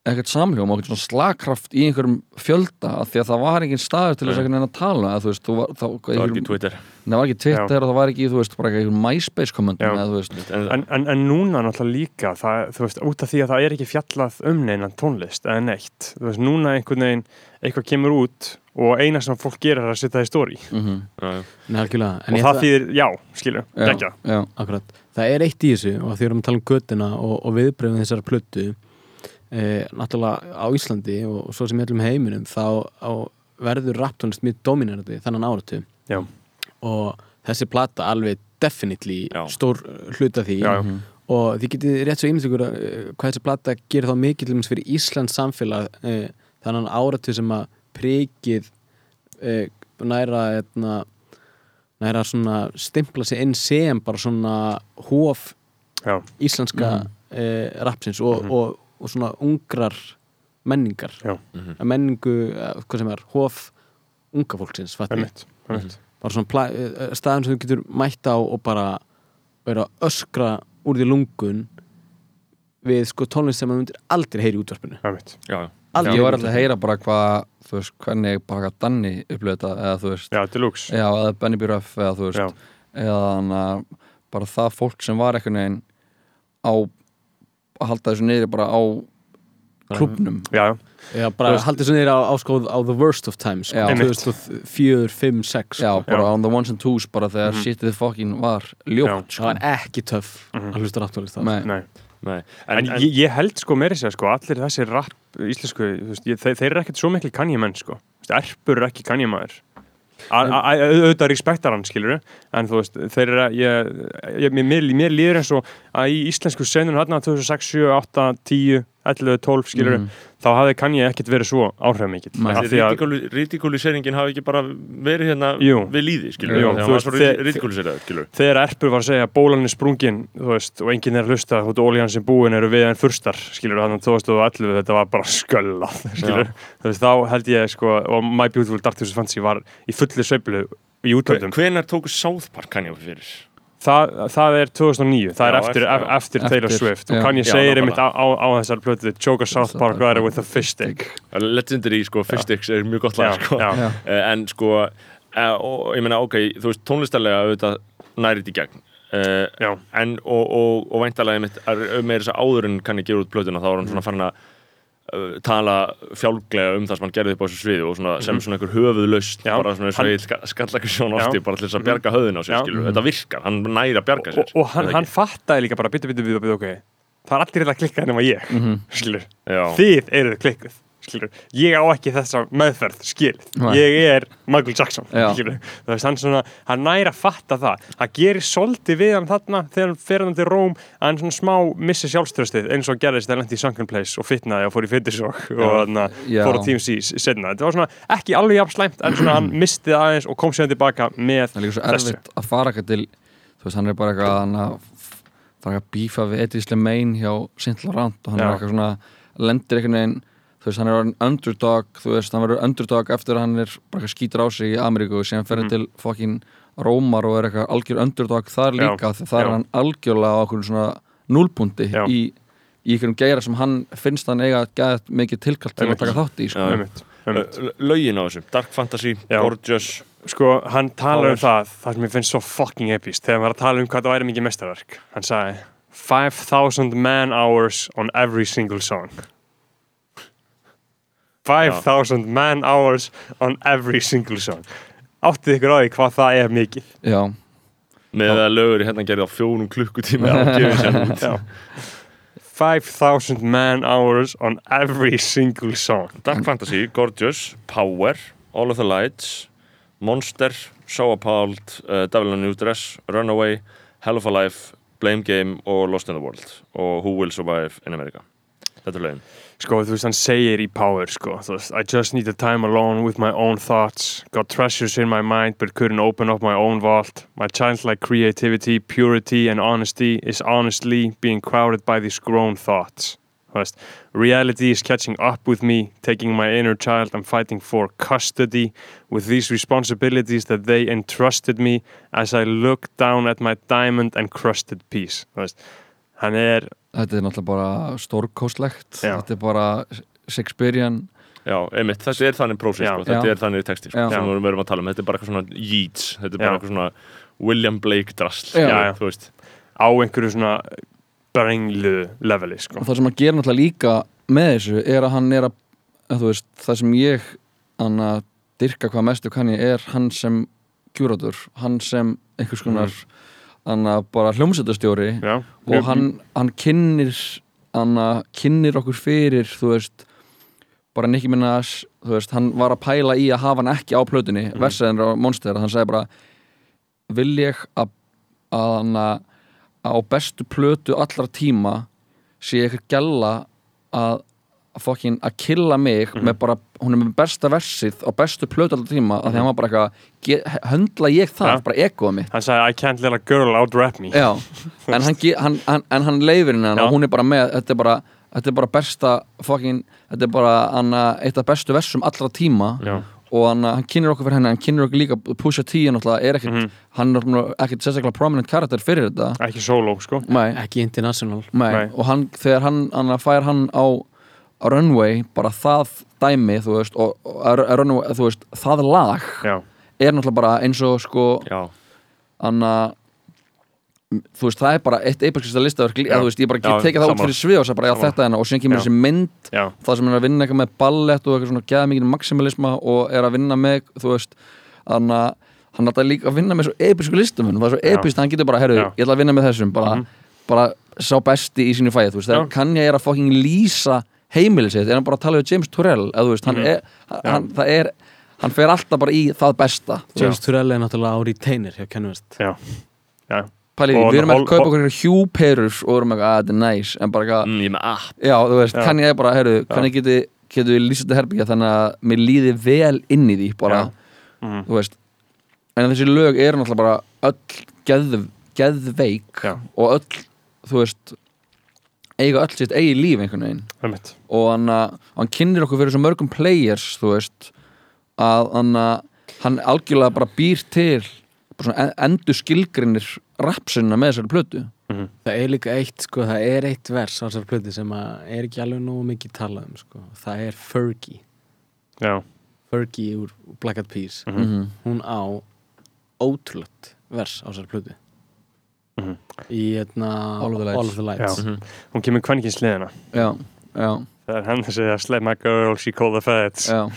eitthvað samhljóm og eitthvað svona slagkraft í einhverjum fjölda af því að það var engin staður til þess að einhvern veginn að tala að veist, þú var, þá, Það var ekki Twitter það var ekki Twitter og það var ekki, þú veist, bara eitthvað MySpace kommentum Já. En, en, en núna náttúrulega líka það, þú veist, út af því að það er ekki fjallað um neinan tónlist eða neitt þú veist, núna einhvern veginn, eitthvað kemur út og eina sem fólk gerir er að setja það í stóri mm já, já. Nei, algjörlega. En og það þýðir, já, skilur, já, já, Akkurat. Það er eitt í þessu og því erum að tala um göttuna og, og viðbröfum þessar plötu e, náttúrulega á Íslandi og, og svo sem í öllum heiminum þá á, verður raptónlist mjög dominirandi þannan áratu Já. og þessi plata alveg definitely stór hluta því Já, já. Mhm. og þið getið rétt svo ímynd ykkur uh, hvað þessi plata gerir þá mikið fyrir Íslands samfélag uh, þannig áratu sem að prikið uh, næra etna, næra svona stimpla sig inn sem bara svona hóf já, íslenska Mhm. uh, rapsins og, Mhm. og, og svona ungrar menningar. Mhm. Að menningu, uh, hvað sem er hóf unga fólksins einmitt. bara svona eh, staðum sem þú getur mætt á og bara vera að öskra úr því lungun við sko tónlist sem maður myndir aldrei heyri í útvarpinu já, já. Aldrei ég var alltaf að heyra bara hvað þú veist, hvernig bara Danni upplöði þetta eða þú veist, Já, deluxe já, eða Benny B. Ruff eða þú veist, Já. eða þannig að bara það fólk sem var einhvern veginn á að halda þessu niður bara á klubnum Já, já, bara veist- haldið svo niður á, á, sko, á the worst of times sko, Já. 2004, 5, 6 já, sko. bara Já. on the ones and twos bara þegar Mhm. shitið fokkin var ljótt það var ekki töff Mhm. að hlusta ráttúrlist það Nei. nei Nei. En, En, en, ég, ég held sko meiri sér sko, allir þessi rap íslensku, veist, ég, þeir, þeir eru ekkert svo miklu kannjumenn sko, veist, erpur eru ekki kannjumæður auðvitað respektar hann skilur en þú veist, þeir eru ég, ég, mér, mér, líður eins og að í íslensku senun hérna 2006, 7, 8, 10 11-12 skilur Mhm. Þá hafði kann ég ekkert verið svo að Ridikuliseringin hafi ekki bara verið hérna Jú. við líði, Þegar þú veist, Erpur var að segja bólan er sprungin þú veist, og enginn er að hlusta þú veist, ólíðan sem búin eru við en fyrstar skilur þannig að 2011 þetta var bara skölla þú veist, þá held ég sko, og My Beautiful Dark Twisted Fantasy var í fulli sveiflu í útlöndum. Hvenær tóku South Park Kanye fyrir? Það, það er 2009, það er Já, eftir, eftir- eftir, eftir Taylor Swift. Já. og kann ég Já, segir einmitt á, á, á þessar plötu Joker South Park Rider with a Fish Stick. Legendary, sko, Fistix er mjög gott lag, sko. Eh, En sko, eh, og ég meina, ok, þú veist, tónlistarlega auðvitað nærið í gegn. Uh, en og, og, og væntalega mitt með þess að áður en kann ég gera út plötuna þá var hann svona farin að uh, tala fjálglega um það sem hann gerði upp á þessu sviði og svona, sem svona einhver höfuðlaust Mhm. Já, bara svona eins og ég skalla ekki sjón ofti bara til þess að bjarga höfðun á sér skilur, þetta virkar, hann næri að bjarga sér og, og hann, hann fattaði líka bara bitu, bitu, bitu, bitu, ok. Það er allir þetta að klikka nema ég Mhm. skilur, Já. þið eruð klikkuð skilur, ég á ekki þessa meðferð Nei. ég er Michael Jackson Já. skilur, þú veist, hann svona hann næri að fatta það, hann gerir svolítið við hann þarna, þegar hann fer hann til Róm að hann svona smá missi sjálfströstið eins og gerðist þegar hann lendi í Sunken Place og fitnaði og fór í fitnessok og Já. fór á TMC setna, þetta var svona ekki alveg jafn slæmt en svona hann misti það aðeins og kom sér tilbaka með það er líka svo þessu. erfitt að fara eitthvað til þú veist, hann er bara eitthvað að bífa við Eddie Slemane hjá Sintla Rand og hann Já. er eitthvað svona lendir einhvern veginn þú veist, hann er orðin underdog þú veist, hann verður underdog eftir að hann er bara eitthvað skýtur á sig í Ameríku og síðan ferði Mhm. til fokkin Rómar og er eitthvað algjör underdog þar líka því þar er hann algjörlega á okkur svona Já. í, í einhverjum geira sem hann finnst hann eiga gæðt mikið tilkall til að taka þátt í sko. Já. Einmitt, einmitt. L- lögin á þessu, Dark Fantasy, Já. Gorgeous Sko, hann talar um það, það sem ég finnst svo fucking epist, þegar hann var að tala um hvað það væri mikið mestarverk. Hann sagði, 5,000 man hours on every single song. 5,000 man hours on every single song. Áttið ykkur á því hvað það er mikið. Já, með að lögur hérna gerði á fjórum klukkutími á gefið sér út Já. 5,000 man hours on every single song. Dark Fantasy, Gorgeous, Power All of the Lights Monster, So Appalled uh, Devil in a New Dress, Runaway Hell of a Life, Blame Game og Lost in the World og Who Will Survive in America Þetta er lögin Sko, þú veist, hann segir í Power, sko, veist, I just need the time alone with my own thoughts, got treasures in my mind but couldn't open up my own vault. My childlike creativity, purity and honesty is honestly being crowded by these grown thoughts. Veist, reality is catching up with me, taking my inner child and fighting for custody with these responsibilities that they entrusted me as I look down at my diamond and crusted piece. Veist, hann er, þetta er náttúrulega bara stórkostlegt Já. þetta er bara Shakespearean Já, einmitt, þessi er þannig prósess Já. sko. þetta Já. er þannig texti sko, sem við verum að tala um, þetta er bara eitthvað svona Yeats, þetta er bara eitthvað svona William Blake drasl, Já. Já, já. þú veist á einhverju svona brenglu leveli, sko. og það sem hann gerir náttúrulega líka með þessu er að hann er að, að þú veist, það sem ég hann að dyrka hvað mestu kann ég er hann sem kjúratur hann sem einhvers konar hann að bara hljómsættastjóri og hann, hann kynnir hann að kynnir okkur fyrir þú veist bara Nicki Minaj, þú veist, hann var að pæla í að hafa hann ekki á plötunni mm. versaðin á Monster, hann sagði bara vil ég að, að hann að á bestu plötu allra tíma sé eitthvað gælla að að fokkin að killa mig með bara, hún er með besta versið á bestu plötu allra tíma að því hann var bara eitthvað höndla ég það, Ja. bara egoða mitt hann sagði I can't let a girl out-rap me Já, en hann, hann, hann, en hann leifir henni Já. og hún er bara með, þetta er bara þetta er bara besta fucking, þetta er bara hann, eitt af bestu versum allra tíma Já. og hann, hann kynir okkur fyrir henni hann kynir okkur líka, Pusha T er er ekkert, Mhm. hann er ekkert sérstaklega prominent karakter fyrir þetta ekki sóló, sko Nei, ekki international nei. Nei. og hann, þegar hann, hann fær hann á runway, bara það dæmi, þú veist, og, og runway, þú veist, það lag Já, er náttúrulega bara eins og sko hann að þú veist, það er bara eitt eipakslista listaverk ég bara get tekið það út fyrir svið og sagði bara, já, Sammála. þetta er hennar og síðan kemur þessi mynd, já, það sem er að vinna eitthvað með ballett og eitthvað svona geða mikið maximalisma og er að vinna með, þú veist þannig að hann er líka að vinna með svo episku listamun, það er svo epist hann getur bara, herru, ég ætla að vinna með þessum bara, Mhm. bara sá besti í sínu fæði, þú veist, þegar kann ég er að fucking lýsa heimilið sitt, er hann bara að tala við James Turrell, eða þú veist, hann Mhm. er hann, það er, hann fer alltaf bara í það besta. James Turrell er náttúrulega á retainer hjá Kanye West. Já, já. Pæli, Og við erum að kaupa okkur hjúperur og erum að þetta er næs en bara eitthvað, mm, ég með app já, þú veist, Já. kann ég bara, heyrðu, kann ég geti getur við lýsandi herbyggja þannig að mér líði vel inn í því bara, Mhm. þú veist en þessi lög eru náttúrulega bara öll geð, geðveik Já. og öll, þú veist eiga öll sitt eigi líf einhvern veginn einmitt. og hann, hann kynir okkur fyrir svo mörgum players þú veist að hann, hann algjörlega bara býr til bara endur skilgrinir rapsina með þessari plötu Það er líka eitt, sko, það er eitt vers á þessar plöti sem að er ekki alveg nógu mikið talað um, sko. Það er Fergie. Já, Fergie úr Black Eyed Peas. Mhm. -hmm. Hún á ótrúlegt vers á þessar plötu. Mhm. Í hérna All of the Lights. Of the Lights. Já. hún kemur kvennkins liðina já, já, það er hann að segja slay my girl, she called the feds já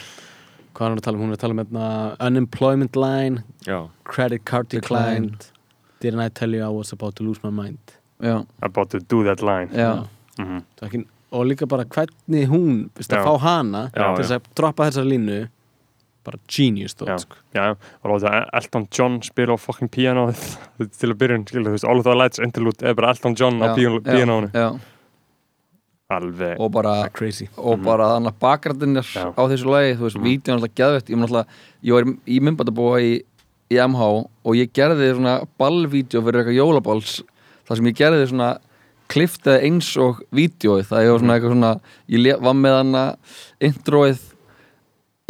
Hvað er hún að tala um? Hún er að tala um hérna Unemployment line, já, Credit card declined, Didn't I tell you I was about to lose my mind? já, about to do that line Mhm. Er ekki, og líka bara hvernig hún veist, að fá hana Já, til þess að droppa þessar línu bara genius Já. þótt sko. Já, og láta Elton John spila á fucking pianoð til að byrjun, skilur þú veist, All of the Lights interlude er bara Elton John á já, píanónu já. alveg, og bara er crazy og bara þannig að bakgrættinir Já. á þessu lagi, þú veist, mm. vídeo er alltaf geðvett ég, alltaf, ég var í, myndbætabúa í, í MH og ég gerði svona ballvídeó fyrir eitthvað jólaballs þar sem ég gerði svona kliftaði eins og vídeóið, það ég var svona eitthvað svona ég var með hana introið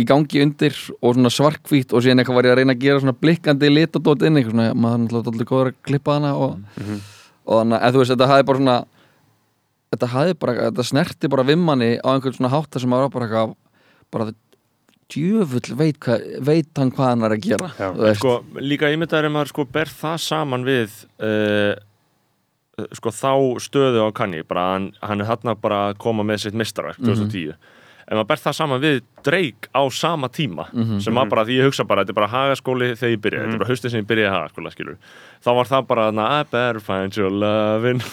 í gangi undir og svona svarkvít og síðan eitthvað var ég að reyna að gera svona blikkandi litadót inn eitthvað svona, maður er náttúrulega alltaf góður að klippa hana og, og þannig að þú veist, þetta hafi bara svona þetta hafi bara, þetta snerti bara vimmanni á einhvern svona hátta sem var bara eitthvað bara djöfull veit, hva, veit hann hvað hann er að gera Já. sko, líka ímyndaður ef maður sko ber það saman við uh, sko þá stöðu á kanni bara hann, hann er bara að koma með sitt mistarverk 2010 ef maður ber það saman við Drake á sama tíma sem var bara því ég hugsa bara þetta er bara hagaskóli þegar ég byrja þetta er bara haustið sem ég byrjaði hagaskóla skilur þá var það bara I better find your lovin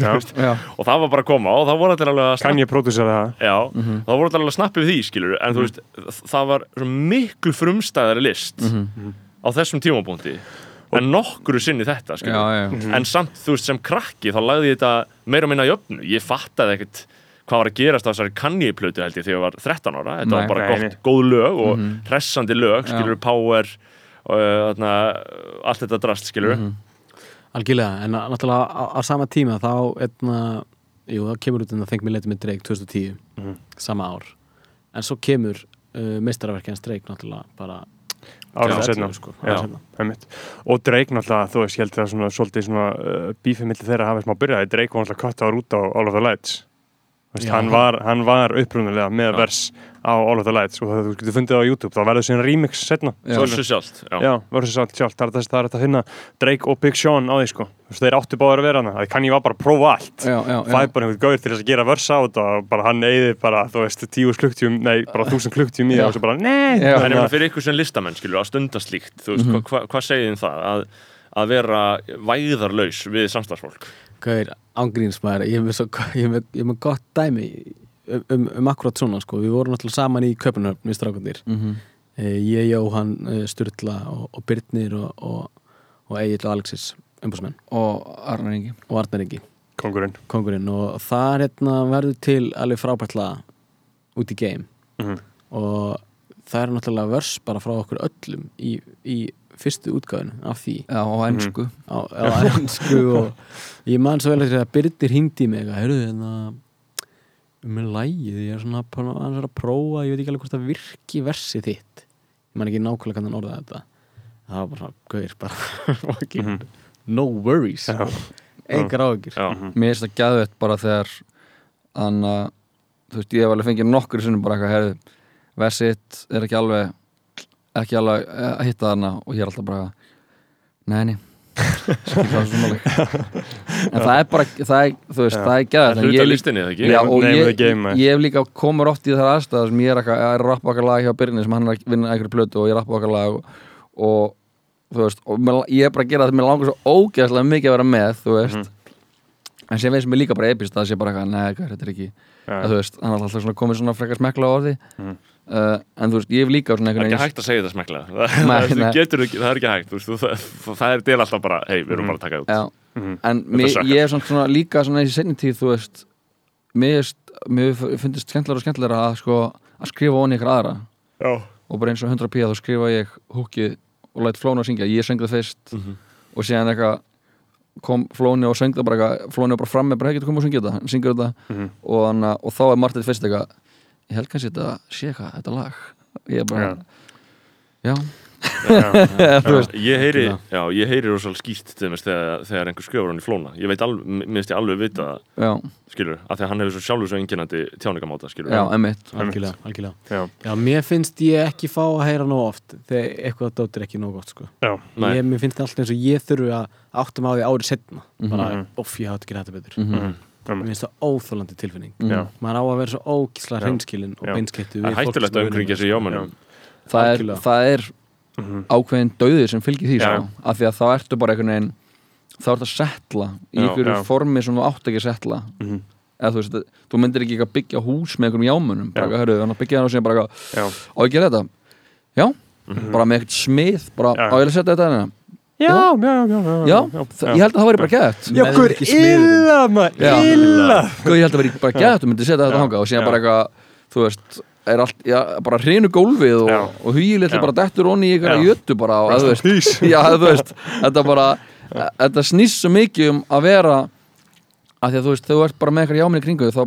og það var bara að koma og það voru allir alveg að kann ég pródúsera það? Já, þá voru þetta alveg að snappi við því, skilur en þú veist, það var miklu frumstæðari list á þessum tímapunkti en nokkru sinni þetta, já, já, en samt, þú veist, sem krakki þá lagði ég þetta meira og minna í öfnu. Ég fattaði ekkert hvað var að gerast á þessari kannjiplötu held ég þegar ég var 13 ára. Þetta Nei. var bara gott, góð lög og hressandi lög, skilur, Já. power og uh, þarna, allt þetta drast, skilur Algjörlega, en að- náttúrulega á, á sama tíma þá etna, jú, þá kemur út en það fengi mér leitið með Drake 2010 Mhm. sama ár. En svo kemur uh, meistarverkið hans Drake náttúrulega bara árið 2011, setna sko, og Drake náttúrulega, þú veist, ég held að svona, svolítið svona uh, bífið milli þeirra hafi smá byrjaði Drake var náttúrulega kött á út á All of the Lights Já. hann, var, hann var upprunalega með vers á All of the Lights. Og það þú getur fundið á YouTube, þá verður síðan remix setna. Svo sjálft, það er það er hægt að finna Drake og Big Sean á því sko. Þeir áttu báður að vera hana, það kann ég var bara að prófa allt. Já. fæ bara einhvern gauður til þess að gera vers á þetta og bara hann eyðir bara, þú veist, tíu klukktíum nei, bara þúsund klukktíum í það og svo bara, nei! Já. En fyrir ykkur sem listamenn, skilur, að stunda slíkt, þú veist, hva, hva, hvað segir þið um það? Að, að vera væðarlaus við samstagsfólk? Gauðir, ángríns maður, ég er með, gott dæmi um, um, um akkurat svona, sko, við vorum náttúrulega saman í Köpunöfn, við strákandir Mhm. eh, ég, Jóhann, eh, Sturla og, og Byrnir og, og, og Egil og Alexis, umbúsmenn og Arnar Ingi. Og Arnar Ingi. Kongurinn kongurinn og það hérna, verður til alveg frábært lag út í game Mhm. og það er náttúrulega vers bara frá okkur öllum í, í fyrstu útgáfinu af því. Já, á ennsku Mhm. á, á ennsku og ég man svo vel eftir að Byrnir hingdi í mig að heyrðu hérna um með lægið, ég er svona að, prófa, ég veit ekki alveg hvort það virki versið þitt. Ég man ekki nákvæmlega hvernig hann orðaði þetta. Það var bara svona, gauðir bara fucking Mhm. no worries. Áhyggjur. Já, mér finnst það gæðvett bara þegar hann að þú veist, ég hef alveg fengið nokkur sinnum bara eitthvað herðu, versitt er ekki alveg ekki alveg að hitta þarna og ég er alltaf bara neini en það er bara, það er, þú veist, Já. það er en hluta listinni, eða ekki? Já, ég, maður. ég hef líka komur oft í þessar aðstæðar sem ég er að rappa okkar lag hjá Byrni sem hann er að vinna einhverju plötu og ég rappa okkar lag og, og þú veist, og ég er bara að gera þetta mér langar svo ógeðslega mikið að vera með þú veist, Mhm. en sem veist mér líka bara epist að það sé bara eitthvað, neða, þetta er ekki Já. að, þú veist, hann er alltaf svona komið svona frekar smekla á orði Mhm. Uh, en þú veist, ég hef líka svona Það er einhvern ekki hægt að segja þetta smeklega það, getur, ekki- það er ekki hægt þú veist, þú, það, það er del alltaf bara hei, við erum bara að taka það út. Já, Mhm. en mér, ég er svona, svona líka svona í senni tíð, þú veist mér, mér finnst skemmtilega og skemmtilega að sko að skrifa onni ykkur aðra. Já. og bara eins og 100 p þá skrifa ég húkið og læt flónu að syngja, ég söng það fyrst Mhm. og síðan eitthvað kom flóni og söng það bara eitthvað flóni var bara fram með bara, getur komið og syngja þetta? Hann syngur þetta. Mhm. og, hann, og þá er Martin fyrst eitthvað ég held kannski þetta sé eitthvað, þetta lag ég er bara, já, Já. þú veist Ég heyri, já, ég heyri rosalega skýrt þegar, þegar einhver skrifur hann í flóna ég veit alveg, mér finnst ég alveg vita það, já, skilur, af því að hann hefur svo sjálfur svo enginandi tjáningamáta, skilur já, emmitt algjörlega, algjörlega Já. Já, mér finnst ég ekki fá að heyra nóg oft þegar eitthvað dótt er ekki nóg gott sko. Já. Nei. ég, Mér finnst alltaf eins og ég þurfi að áttum á því árið setna bara, Mhm. off, ég hátt ekki þetta betur Mhm. Mér finnst það óþólandi tilfinning. Já. maður á að vera svo ógísla hreinskilin og það er hættulegt að umkringja sig jámanum það er, það er Mhm. ákveðin dauði sem fylgir því sko, af því að þá ertu bara einhvern veginn þá ertu að setla í einhverju formi sem þú átt ekki að setla. Mhm. eða þú veist, þú myndir ekki eitthvað byggja hús með einhverjum jámunum, bara hörru, þannig að byggja það og síðan bara eitthvað, Já. á ég að gera þetta. Já, bara með eitthvað smið bara, á ég að setja þetta hérna Já, já, já, já, já, þa- ég held að það væri bara gett Já, hver illa maður, illa. Ég held að vera bara gett, þú myndir setja þetta Já. hanga og síðan Já. bara eitthvað, þú veist er allt, já, bara hrinu gólfið og, og Já. bara dettur onni í að Já. jötu bara og, Rest þú veist, já, þú veist, þetta bara þetta snýst svo mikið um að vera að því að þú veist, þegar þú ert bara með eitthvað jáminn í kringu þá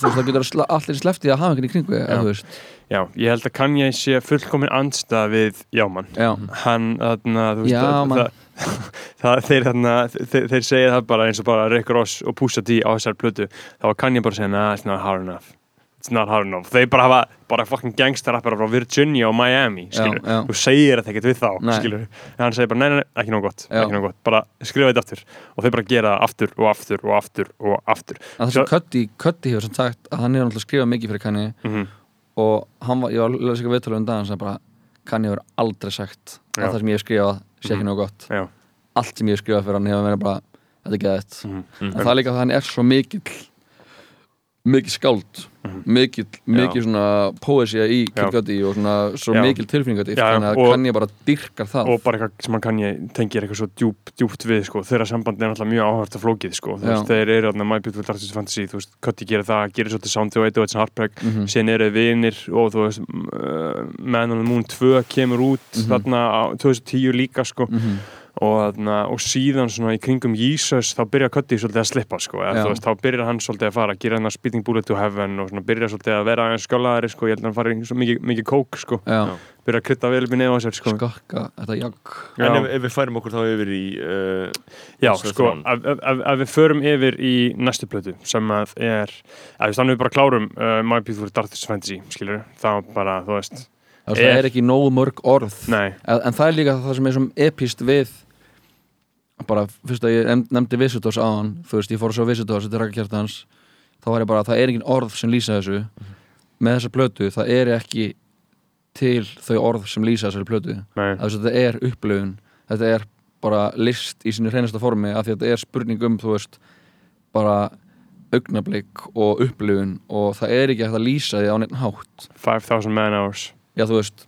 þú veist, það getur allir sleftið að hafa einhvern í kringu Já. Já, ég held að Kanye sé fullkomin andstað við Jáman já, hann, þarna, þú veist Jáman. það, það, þeir, þarna, þeir, þeir segja það bara eins og bara Rick Ross og Pusha T á þessar plötu. Þá var Kanye bara segja, nah, it's not hard enough it's not hard enough, þeir bara hafa bara fucking gangstarappar frá Virginia og Miami skilur, Já, já. þú segir þetta ekkert við þá Nei. skilur, en hann segir bara, nei, nei, nei, ekki nóg gott Já. ekki nóg gott, bara skrifa þetta aftur. Og þeir bara gera það aftur og aftur og aftur og aftur. Að þess að Cuddy, Cuddy hefur sem sagt að hann er náttúrulega skrifað mikið fyrir Kanye. Mm og hann var, ég var að lesa eitthvað viðtölu um dag hann sagði bara, Kanye hefur aldrei sagt að það sem ég hef skrifað sé ekki Mhm. nóg gott. Allt sem ég hef skrifað fyrir hann hefur verið bara þetta er Mhm. mikið skáld Mhm. mikill, mikill svona poesía í Cudi og svona svo tilfinningadýrt Já, þannig að kann ég bara dyrkar það og bara eitthvað sem kann ég tengir eitthvað svo djúp, djúpt við sko. þeirra sambandi er náttúrulega mjög áhvert að flókið sko. Þeir eru þarna My Beautiful Dark Twisted Fantasy þú veist, Cuddy gerir það, gerir svolítið Sound og 1 og 1 Heartbreak, Mhm. síðan eru vinir og þú veist uh, Man on the Moon 2 kemur út Mhm. þarna á 2010 líka sko. Og, þarna, og síðan svona í kringum Jesus þá byrjar Cuddy svolítið að slippa sko. Veist, þá byrjar hann svolítið að fara gera hann að Speeding Bullet to Heaven og svona byrjar svolítið að vera aðeins skjólaðari sko. ég held að hann fari í mikið, mikið kók sko. Já, byrjar að krytta vel upp í nefn á sér sko. skakka, þetta jagg Já. En ef, ef við færum okkur þá yfir í uh, Já, sko, ef, ef, ef, við förum yfir í næstu plötu sem að er, að þannig við bara klárum uh, My Beautiful Dark Twisted Fantasy, skilur þá bara, þú veist, það Er- er ekki nógu mörg orð. Nei. En, það er líka það sem er svona epist við bara fyrst að ég nefnd- nefndi Visitors á hann þú veist, ég fór að sjá Visitors, þetta er rækja kjartans þá var ég bara, það er engin orð sem lýsa þessu. Með þessa plötu, það er ekki til þau orð sem lýsa þessari plötu. Að þetta er upplöfun þetta er bara list í sinni hreinasta formi af því að þetta er spurning um þú veist bara augnablik og upplöfun og það er ekki hægt að lýsa því á neitt hátt. 5000 man hours já þú veist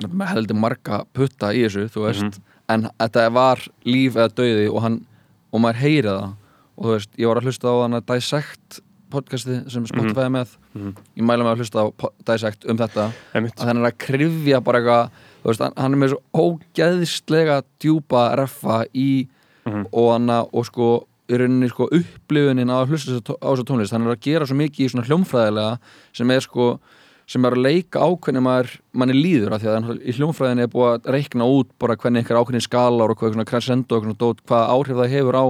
hann heldur marga putta í þessu þú veist, Mhm. en þetta var líf eða dauði og hann og maður heyri það og þú veist, ég var að hlusta á hann að Dissect podcasti sem Spotify er með Mhm. ég mæla mig að hlusta á Dissect um þetta að hann er að krifja bara eitthvað þú veist, hann, er með svo ógeðslega djúpa reffa í Mhm. og hann að, og sko í rauninni sko upplifunin að hlusta á þessu tónlist hann er að gera svo mikið í svona hljómfræðilega sem er sko sem er að leika ákveðni maður manni líður af því að í hljómfræðinni er búið að reikna út bara hvernig einhver ákveðni skalar og hvað svona crescendo og svona dót, hvað áhrif það hefur á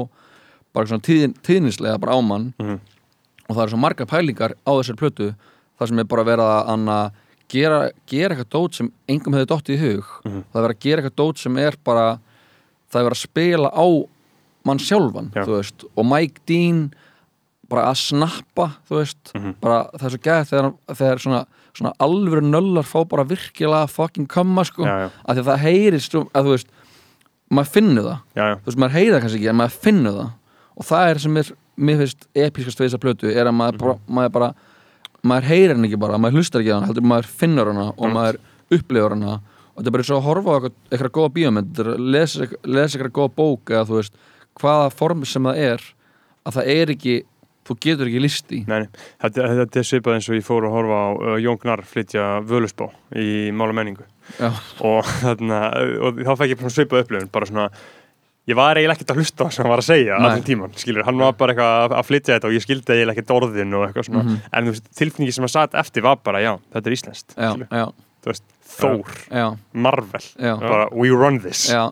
bara svona tíðin, tíðnislega bara á mann Mhm. og það eru svo margar pælingar á þessar plötu þar sem er bara að anna, gera, gera eitthvað dót sem engum hefði dottið í hug Mhm. það er verið að gera eitthvað dót sem er bara það er verið að spila á mann sjálfan Já. þú veist, og Mike Dean bara að snappa þú veist, Mhm. bara það er svo gæð þegar, þegar svona, svona alvöru nöllar fá bara virkilega fucking kamma sko, já, já, af því að það heyrist að þú veist, maður finnur það. Já, þú veist, maður heyrir það kannski ekki en maður finnur það. Og það er sem er, mér finnst episkast við þessa plötu, er að maður, bara, maður bara maður heyrir hann ekki bara, maður hlustar ekki hann heldur maður finnur hana og Mm. maður upplifur hana. Og þetta er bara svo að horfa á eitthvað, góða lesa, lesa eitthvað góða bók eða þú veist, hvaða form sem það er að það er ekki, þú getur ekki list í Nei, þetta, þetta er svipað eins og ég fór að horfa á uh, Jón Gnarr flytja Völusbá í mála menningu. Og, þarna, og þá fæk ég svipað upplifun bara svona, ég var eiginlega ekkert að hlusta sem hann var að segja allan tíman, skilur, hann var bara eitthvað að, flytja þetta og ég skildi eiginlega ekkert orðin og eitthvað svona, Mhm. en þú veist, tilfinningi sem að satt eftir var bara, já, þetta er íslenskt já, já, þú veist, Þór, já, Marvel. Já, bara, we run this. Já,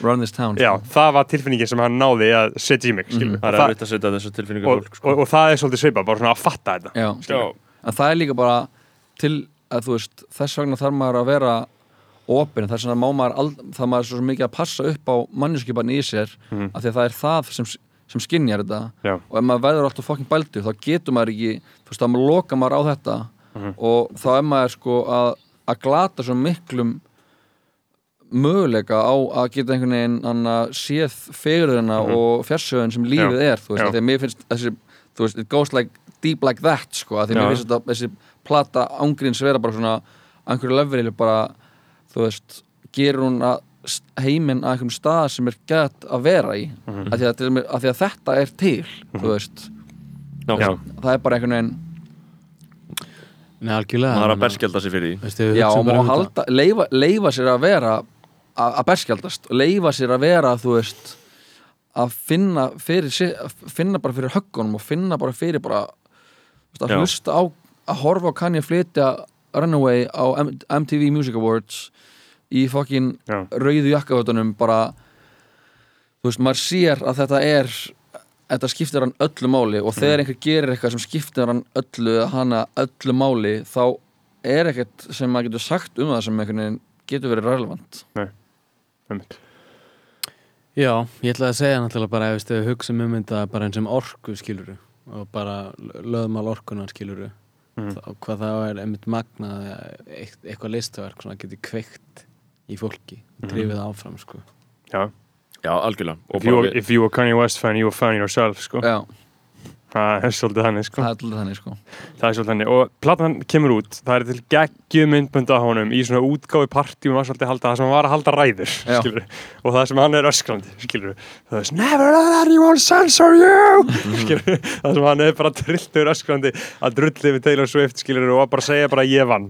run this town já, það var tilfinningin sem hann náði að setja í mig, skilur, Mhm. Það er erfitt að setja þessu tilfinningu og, fólk sko. og, og það er svolítið svipað, bara svona að fatta þetta já. Já, en það er líka bara til að þú veist þess vegna þarf maður að vera opinn þess vegna má maður ald, það maður svo mikið að passa upp á mannjuskipan í sér Mhm. af því að það er það sem, sem skinjar þetta. Já. og ef maður verður alltaf fokkin bældur þá getur maður ekki, þú veist, þá maður loka maður á þetta. Mhm. og þá er maður sko að, að glata svo miklum möguleika á að geta einhvern veginn anna, séð fegurðina Mhm. og fjarsöðun sem lífið er þú veist, Já. því að mér finnst þessi þú veist, it goes like deep like that sko, að því Já. mér finnst þetta, þessi plata ángríns vera bara svona einhverju leveli bara, þú veist gerur hún að heiminn að einhverjum stað sem er gett að vera í Mhm. af, því að, því að þetta er til þú veist, já, Já. það er bara einhvern veginn Nei, algjörlega maður er að berskjálta sig fyrir því veistu, við já, og bara má um þetta. halda, leifa, leifa sér að vera að að berskjaldast og leifa sér að vera, þú veist að finna fyrir sér, að finna bara fyrir höggunum og finna bara fyrir bara þú veist, að Já. hlusta á að horfa á kann ég flytja Runaway á M MTV Music Awards í fokkin Já. rauðu jakkafötunum bara þú veist, maður sér að þetta er þetta skiptir hann öllu máli og þegar einhver gerir eitthvað sem skiptir hann öllu hana öllu máli þá er ekkert sem maður getur sagt um það sem einhvern veginn getur verið relevant Einmitt. Já, ég ætla að segja náttúrulega bara ef við hugsaum um þetta bara eins og orku skiluru og bara löðmál orkunar skiluru Mhm. þá, hvað það er einmitt magnað eitthvað listaverk svona getur kveikt í fólki Mhm. drifið áfram sko Já. Já, algjörlega Og If, you, if you were Kanye West fan, you were fan yourself sko. Já, það er svolítið þannig sko. það er alltaf þannig sko. Það er svolítið þannig. Og platan kemur út það er til geggjum myndbönd á honum í svona útgáfi partíum var svolítið að halda það sem hann var að halda ræður og það sem hann er öskrandi skilur, það er never let anyone censor you skilur, það sem hann er bara trilltur öskrandi að drulli við Taylor Swift skilur, og að bara segja bara ég vann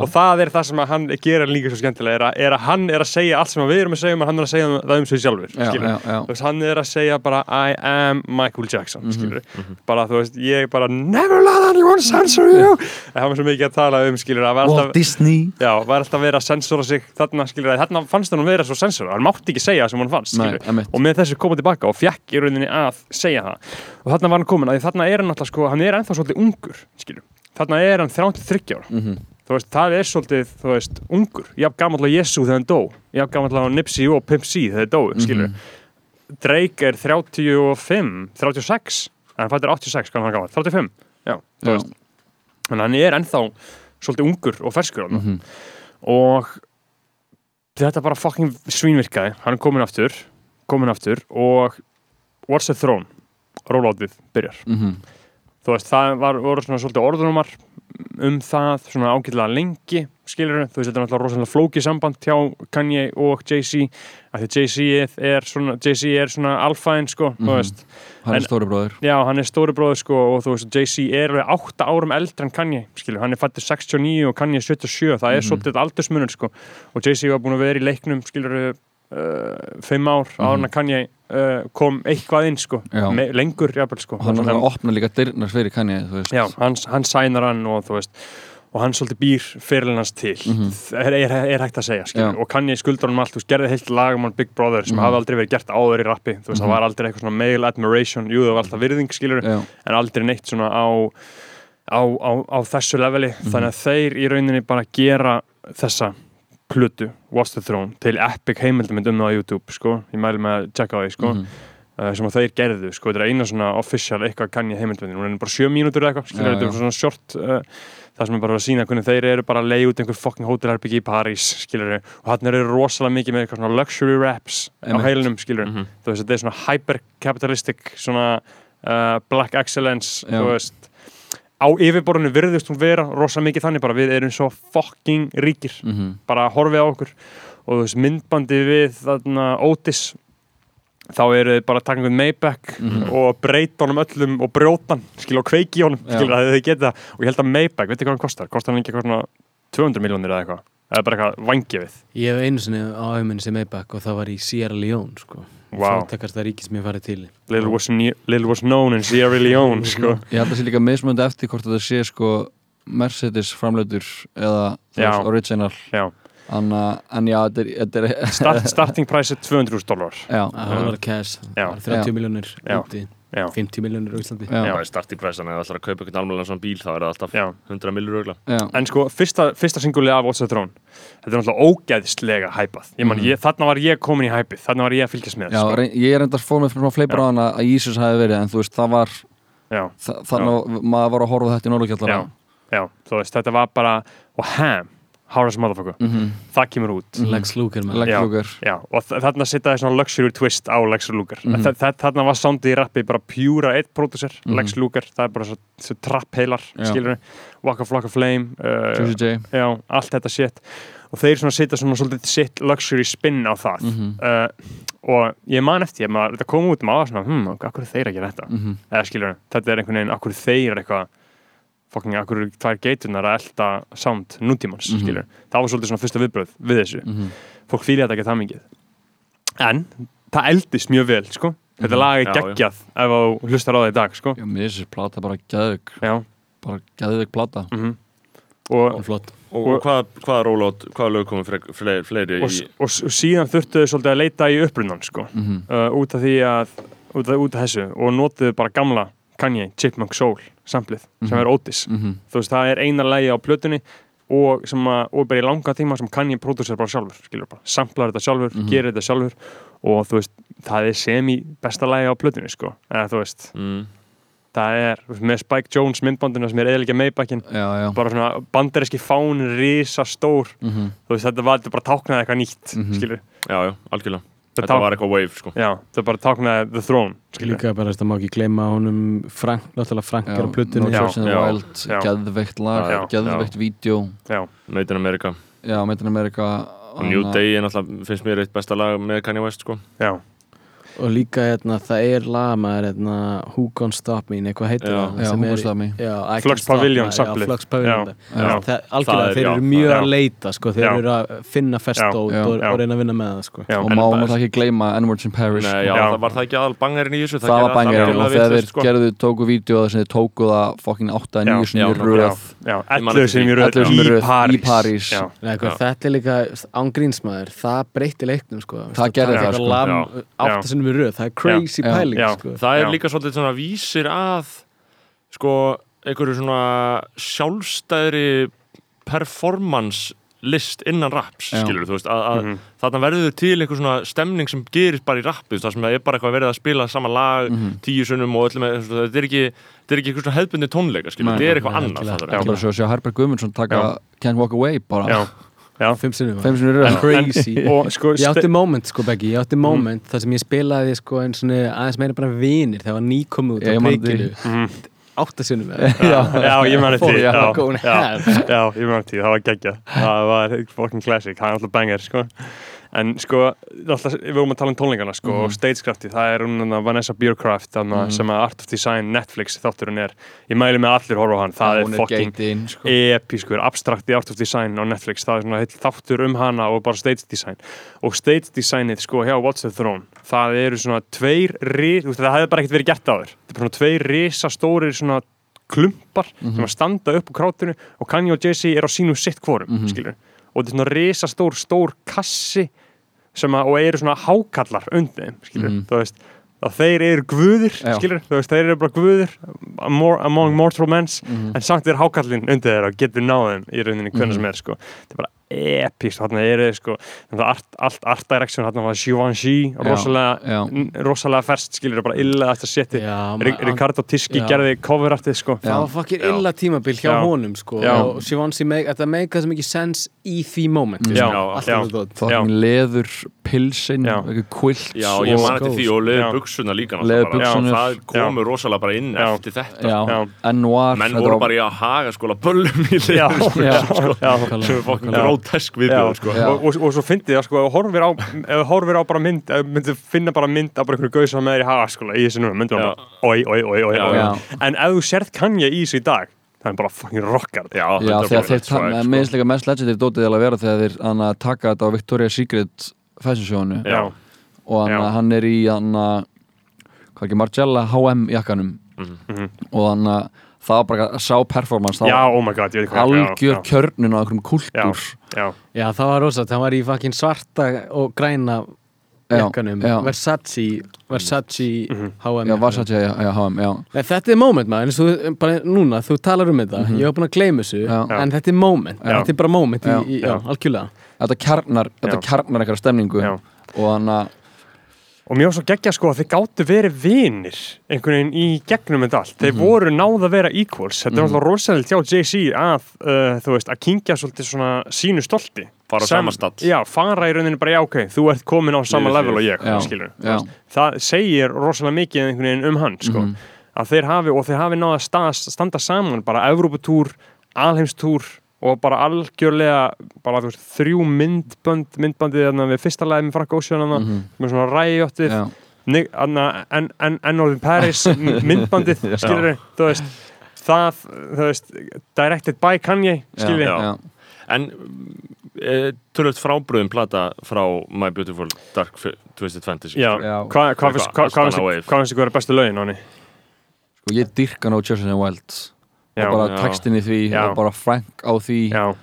og það er það sem að hann gerir líka svo skemmtilega er að, er að hann er að segja allt sem að við erum að segja um að hann er að segja það um sig sjálfur Já, já, já. Hann er að segja bara I am Michael Jackson Mhm. Skilur bara þú veist, ég bara never let anyone censor you. En hann var svo mikið að tala um skilur að var alltaf, Disney. Já, var alltaf verið að censora sig þarna skilur að þarna fannst hann vera svo censora hann mátti ekki segja það sem hann fannst einmitt. og með þessu koma tilbaka og fekk í rauninni að segja það. Og þarna var hann komin að þarna er hann alltaf sko, hann er ennþá svolítið ungur skilur, þarna er hann 33 ára. Mhm. þú veist, það er svolítið, þú veist, ungur. Jafn gamall á Jesu þegar hann dó. Jafn gamall á Nipsey og Pimp C þegar þeir dóu, skilur Mhm. Drake er 35, 36 en hann fættir 86, hvað hann gamall? 35, já, þú Já. veist að hann er ennþá svolítið ungur og ferskur mm Mhm. og þetta bara fucking svínvirkaði hann er komin aftur, komin aftur og What's the Throne rólátið byrjar Mhm. Þú veist, það var, voru svona svolítið orðunumar um það, svona ágætlega lengi skilur, þú veist, þetta er náttúrulega rosalega flókið samband hjá Kanye og Jay-Z af því Jay-Z er svona Jay-Z er svona alfaðin, sko, þú Mhm. veist. Hann er stóri bróður já, hann er stóri bróður, sko, og þú veist, Jay-Z er alveg átta árum eldri en Kanye, skilur, hann er fættur 69 og Kanye 77, það er Mhm. svolítið aldursmunur, sko, og Jay-Z var búin að vera í leiknum, skilur, fimm ár Mhm. áður en að Kanye uh, kom eitthvað inn, sko. Me, lengur, jafnvel, sko og hann er að opna líka dyrnar fyrir Kanye Já, hann, hann sænar hann og þú veist og hann svolítið býr fyrirlin hans til Mhm. er, er, er hægt að segja skilur. Já. og kann ég skuldar hann allt, þú veist, gerði heilt lag um hann Big Brother sem Mhm. hafði aldrei verið gert áður í rappi þú veist, það Mhm. var aldrei eitthvað svona male admiration jú, það var alltaf virðing, skilur Já, en aldrei neitt svona á á, á, á þessu leveli þannig að þeir í rauninni bara gera þessa plötu What's the Throne til epic heimildamind um það á YouTube sko, ég mæli með að checka á því sko. Mhm. uh, sem að þeir gerðu, sko, þetta er eina svona official eitthvað kann ég heimildmyndin, hún er bara sjö mínútur eða eitthvað, skilur Já, þetta er svona short uh, það sem er bara að sína hvernig þeir eru bara að leiða út einhver fucking hótelherbyggi í París skilur og hann eru rosalega mikið með eitthvað svona luxury raps á heilinum, skilur Mhm. þú veist, þetta er svona hyper-capitalistic svona uh, black excellence Já. þú veist á yfirborðinu virðist hún vera rosalega mikið þannig bara við erum svo fucking ríkir. Mhm. bara horfið á okkur. Og veist myndbandi við þarna Otis þá eru þið bara að taka einhvern Maybach og breyta honum öllum og brjóta hann skilur og kveiki honum Já. skilur að þið geta og ég held að Maybach, veitir hvað hann kostar? Kostar hann ekki eitthvað svona 200 miljónir eða eitthvað eða bara eitthvað vangefið Ég hef einu sinni á auðminni sem Maybach og það var í Sierra Leone sko. Vá. Fátækast það ríki sem ég farið til little was, little was known in Sierra Leone sko. Ég held að sé líka mismöndi eftir hvort þetta sé sko Mercedes framleitur eða veist, original já. Anna, en já, þetta er, þetta er Start, starting price er 200.000 dólar já, Það var cash, Já. það var 30 Já. miljónir Já. úti, já, 50 miljónir á Íslandi. Já, starti præsan eða ætlar að kaupa einhvern almennilega svona bíl þá er það alltaf já. 100 millur ögla já, En sko, fyrsta, fyrsta singuli af What's the Throne Þetta er náttúrulega ógæðislega hæpað ég man, Mhm. ég, Þarna var ég komin í hæpið, þarna var ég að fylgjast með já sko. reyn, ég er enda fór með svona fleipur á hana að Jesus hafi verið en þú veist, það var já, þa þannig að maður var að horfa á þetta í Norðurkjallara já, já, þú veist, þetta var bara og ham, Horace Motherfucker mm -hmm. það kemur út Lex Luger. Lex Já. Luger já, og þ- þarna setja það svona luxury twist á Lex Luger mm Mhm. þarna var soundið í rappi bara pjúra eitt pródusser, Mhm. Lex Luger það er bara svo, svo trapp heilar, Já. Waka Flocka Flame uh, já, allt þetta shit og þeir svona setja svona svolítið sitt luxury spin á það Mhm. uh, og ég man eftir, ég maður, þetta kom út maður svona, hm, akkur þeir að gera þetta Mhm. eða skilur, þetta er einhvern veginn, akkur þeir er eitthvað fucking, akkur tvær geitunar að elda sound nútímans, Mhm. skilur það var svolítið svona fyrsta viðbröð við þessu. Mhm. fólk fýlja þetta ekki það mikið. En það eldist mjög vel, sko. Þetta lag er Já, já. geggjað ef þú hlustar á það í dag, sko. Já, mér þessi plata bara já, bara geðvik plata. Mhm. Og, Og flott. Og, Og- og hvað, hvaða rólót, hvaða lög komið fleiri, fleiri, fleiri og, í og, og síðan þurftu þau svolítið að leita í upprunnan, sko. Mhm. uh, út af því að út af, út af þessu. Og notuðu bara gamla Kanye, Chipmunk Soul samplið sem Mhm. er Otis Mhm. þú veist, það er eina lægi á plötunni og, sem að, og bara í langa tíma sem Kanye pródusser bara sjálfur, skilur bara samplar þetta sjálfur, Mhm. gerir þetta sjálfur og þú veist, það er semi besta lægi á plötunni, sko, eða þú veist mm. það er, með Spike Jones myndbandina sem er eðalega já bara svona bandaríski fánin risa stór, Mhm. þú veist, þetta var þetta bara táknaði eitthvað nýtt, Mhm. skilur Já, já, algjörlega Þetta ták- var eitthvað wave, sko. Já, þetta bara táknaði The Throne, skilur Líka bara, það má ekki gleyma honum Frank, náttúrulega Frank er á plötunni. Já, No Church in the já, Wild, já. geðveikt lag Já, já, geðveikt vídeo. Já, Made in America. Já, Made in America. New Day er náttúrulega, finnst mér eitt besta lag með Kanye West, sko. Já, Og líka, hérna, það er lag maður, hérna, Who Gonna Stop Me eitthvað heitir það sem er- Flux Pavilion Me, samplið. Já, Flux Pavilion Já, Það, já. algjörlega, Það er- þeir eru mjög já. að leita sko, þeir eru að finna já, og, og reyna að vinna með það sko. já, og má náttúrulega ekki gleyma N-Words in Paris Nei, já, Já. það var það ekki aðal bangarinn í þessu það var gerði allt bangir algjörlega og þegar þeir sko. gerðu tóku vídeo þess að þeir tóku það fokkin 8 Já, 9 sinni já, í röð já, Ég man 11 eftir sem því. í röð 11 sem í röð París, í Já. þetta er líka ángrínsmaður það breytti leiknum sko. Það gerði það, sko. Já. Áttasinnum við röð, það er crazy Já. pæling Já. sko. Það er Já. líka svolítið svona vísir að sko, einhverju svona sjálfstæðri performance list innan raps, Já. skilur þú veist að, að Mhm. þarna verður til einhver svona stemning sem gerist bara í rappið, það sem er bara eitthvað verið að spila sama lag, Mhm. tíu sunnum og öllum, með- þetta er ekki þetta er ekki eitthvað svona hefðbundi tónleika, skilur, þetta er eitthvað annað Já. þú? bara svo að sjá Herbert Guðmundsson taka Can't Walk Away bara já, já. Fimm. En- crazy. En- og sko Ég átti moment sko Beggi, ég átti moment þar sem ég spilaði sko eins og aðeins meira bara vinir þegar var nýkomið út Ég á man prikinu Mhm. áttasinnum já, já, ég man eftir því, Já, já, já, ég man eftir því, það var geggjað. Það var fucking classic, það er alltaf banger sko. En sko, alltaf, við vorum að tala um tónleikana sko, Mhm. og stagecrafti, það er hún Vanessa Björkraft, Mhm. sem að Art of Design Netflix þátturinn er, ég mæli með allir horfa á hann, það er fucking sko. episkur, abstrakt í Art of Design á Netflix, það er svona heill þáttur um hana og bara stage design og stage designið sko hjá What's the Throne það eru svona tveir ris, það hefði bara ekkert verið gert áður það er bara svona tveir risa stórir svona klumpar Mhm. sem að standa upp á krátinu og Kanye og Jay-Z er á sínum sitt kvorum Mhm. skilur, og þetta er svona risa stór kassi að, og eru svona hákallar undir þeim skilur, þú veist að þeir eru guðir, Já. skilur, þú veist, þeir eru bara guðir among, among mortal men's Mhm. en samt er hákallin undir þeirra og getur náð þeim í rauninni hvernig Mhm. sem er sko. þetta er bara epist, þarna eru þeir sko þetta art, allt art direction, þarna var Givenchy rosalega, já. rosalega ferst skilur bara illa þetta Já, Ri- ma- Ricardo Tiski Já. gerði coverartið sko Það var fokkir Já. illa tímabil hjá Já. honum sko Já. og Sivansi, make, þetta meika það mikið sens í því moment Mm. sko. Já, já. fokkin leður pilsin Já. quilt Já, ég man eftir því og Já. leður buksuna líka Leður. Já, það komu rosalega bara inn Já. eftir þetta já, Já. N-Noir menn þetta voru var- bara í að haga skóla böllum í já, leður já, já, Nákvæmlega, sem er viðbjöður sko. Já. og, og, og svo sko ef þú horfir á, horfir á bara mynd myndir finna bara mynd af bara einhverju gauð sem er í hagaskóla í þessu núna, myndir Já. bara oi, oi, oi, Já, já. en ef þú sérð Kanye í þessu í dag það er bara fucking rockar Já, Já, 100% þegar þeir swag, sko. líka mest legendir dótið að vera þegar þeir hann að taka þetta á Victoria's Secret fashion showinu Já. og hann, Já. hann er í hvað ekki, Margiela H&M jakkanum Mhm. og hann að það var bara að sá performance það já, oh my god, ég veit hvað algjör já, kjörnun á einhverjum kultúr já, Já, það var rosa, það var í fucking svarta og græna Já, jakkanum. Versace, Versace Mhm. H&M Já, Versace, já, já, H&M, já Nei, Þetta er moment maður, eins og bara núna, þú talar um þetta, ég var búin að gleyma þessu Já. en þetta er moment, Já. þetta er bara moment í, Já. í, já, algjörlega Þetta kjarnar, þetta kjarnar eitthvað stemningu Já. og hann að og mér var svo geggja sko að þeir gáttu verið vinir einhvern veginn í gegnum þetta allt Mhm. þeir voru náð að vera equals þetta er alltaf rosalega hjá Jay-Z að uh, þú veist, að kingja svolítið svona sínu stolti Fara á Sem- sama stall. já, fara í rauninni bara, já ok, þú ert komin á sama Við- level og ég, Já, skilur já. það segir rosalega mikið um hann sko. Mhm. að þeir hafi, og þeir hafi náða að standa, saman, bara Evróputúr alheimstúr og bara algjörlega, bara þú veist, þrjú myndbönd, myndbandið þarna við fyrsta lagi með Frank Ocean þarna, Mhm. með svona ræjóttið Já, Ni- anna, en, en, en Northern Paris myndbandið, skilur þú veist það, þú veist directed by Kanye, skilur já. En e, tölvöld frábröðum plata frá My Beautiful Dark Twisted Fantasy já, hvað finnst- ykkur er bestu lögin á henni? Sko, ég dyrka No Churches and Wild Já, og bara já. textin í því Já. og bara Frank á því. Já,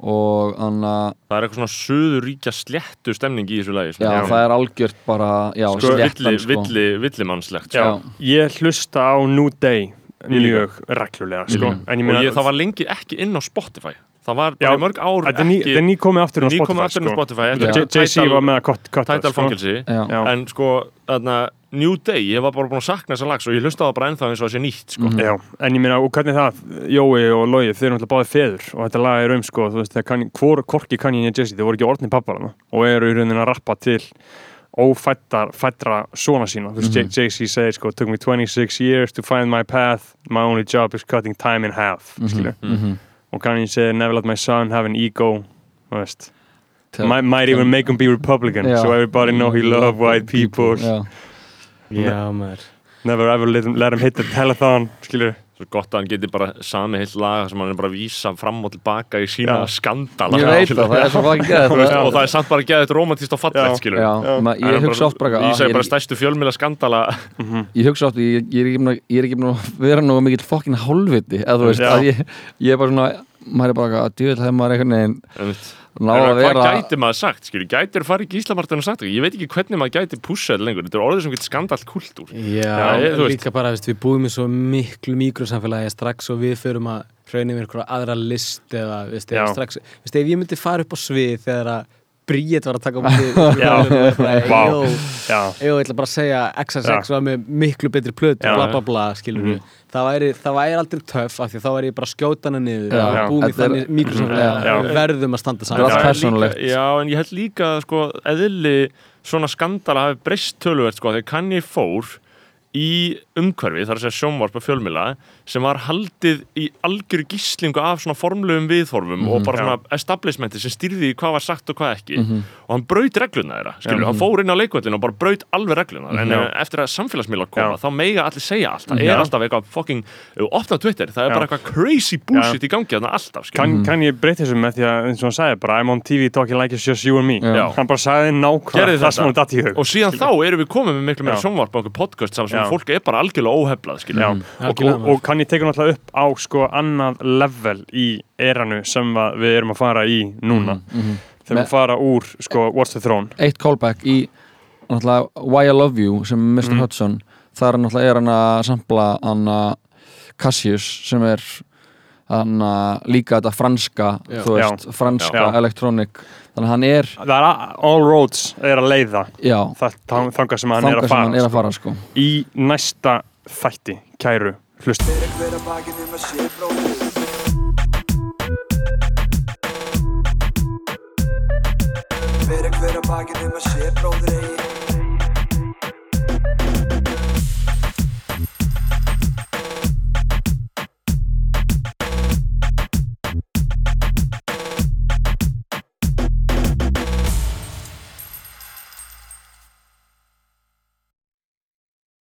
og hann að Það er eitthvað svona söðuríkja sléttu stemning í þessu lagi sem Já, það er algjört bara, já, Sko, sléttan, villi, sko. villi, villimannslegt já, sko. ég hlusta á New Day mjög reglulega, sko. Mhm. en ég og meina, ég, það var lengi ekki inn á Spotify það var Já, bara í mörg ár er ekki þetta er ný komið aftur komið Spotify, aftur inn á sko. Jay-Z var með að kott Tidal fangelsi. En sko þarna, New Day, ég var bara búin að sakna þessa lags og ég hlusta á það bara ennþá eins og það sé nýtt sko. Mhm. Já, en ég meina, og hvernig það, Jói og Logi, þeir eru náttúrulega báðið feður og þetta lag er um, sko, þú veist, kann, hvor, hvorki Kanye og Jay-Z, þeir voru ekki orðni pappar og eru í rauninni að rappa til ófættar, fættra svona sína. Þú veist, Mhm. Jay-Z segir, sko, took me 26 years to find my path, my only job is cutting time in half, skilju Mhm. Og Kanye segir, never let my son have an ego. Þú veist. Might, might even make him be Republican Já. so everybody know he love white people. Já, Já, maður. Never ever let him, let him hit the telethon skilju svo gott að hann geti bara sami heilt lag sem hann er bara að vísa fram og tilbaka í sína Já. skandala ég veit það, það er svo fucking Þú veist, geð og það er samt bara geðið romantist og fallegt Já. skilur Já, ma- ég hugsa oft bara að segi ég, bara stærstu fjölmjöla skandala ég hugsa oft, ég, er ekki búin að- er vera nú mikill fokkin hálfviti eða þú veist, Já. að ég er bara svona maður er bara að djúvel hefði maður einhvern veginn náða að Hvað vera gæti maður sagt, skilur, gætir farið í Gíslamartin og sagt ég veit ekki hvernig maður gæti pussað lengur, þetta er orðið sem getur skandalt kultúr. Já, Já, ég- líka bara, veist, við búum í svo miklu mikrosamfélagi strax og við förum að hraunum við einhverja aðra list eða, veist, eða strax, veist, ef ég myndi fara upp á svið þegar að Bríett var að taka á mig Já. Ég ætla bara að segja XXX var með miklu betri plötu, bla bla bla, skilur Mhm. Það, væri, það væri aldrei töff af því þá væri ég bara að skjóta hana niður Já. og er- þannig við verðum að standa er saman. en persónulegt. líka- Já, en ég held líka að, sko, eðli svona skandala hafi breyst töluvert sko, þegar Kanye fór í umhverfi, þar að segja sjónvarp og fjölmila sem var haldið í algjöru gíslingu af svona formlegum viðformum og bara Já. svona establishmenti sem stýrði í hvað var sagt og hvað ekki og hann braut regluna þeirra, skilur, Já. hann fór inn á leikvöldinu og bara braut alveg regluna en Já. eh, eftir að samfélagsmiðla koma, Já. þá meiga allir segja allt, það Já. er alltaf eitthvað fucking, opna Twitter, það er Já. bara eitthvað crazy bullshit í gangi þarna alltaf, skilur kann, kann ég breyta þessu með því að eins og hann sagði bara I'm on TV talking like it's just you and me. Já. hann bara sagði nákvæmlega það sem hann datt í hug. Og síðan þá erum við komið með miklu meira sjónvarp og okkur podcast saman sem Já. fólk er bara algjörlega óheflað Já, sko að að þegar við fara úr sko What's the Throne eitt callback í Why I Love You sem Mr. Mhm. Hudson þar er er hann að sampla hann að Cassius sem er hann að líka þetta franska Já. þú veist, franska Já. electronic þannig að hann er, er a- all roads er að leiða já það þang- þangað sem hann er að sem hann fara er að fara sko. í næsta þætti, kæru hlust Fyrir hver að bakið um að sé bróðir eigi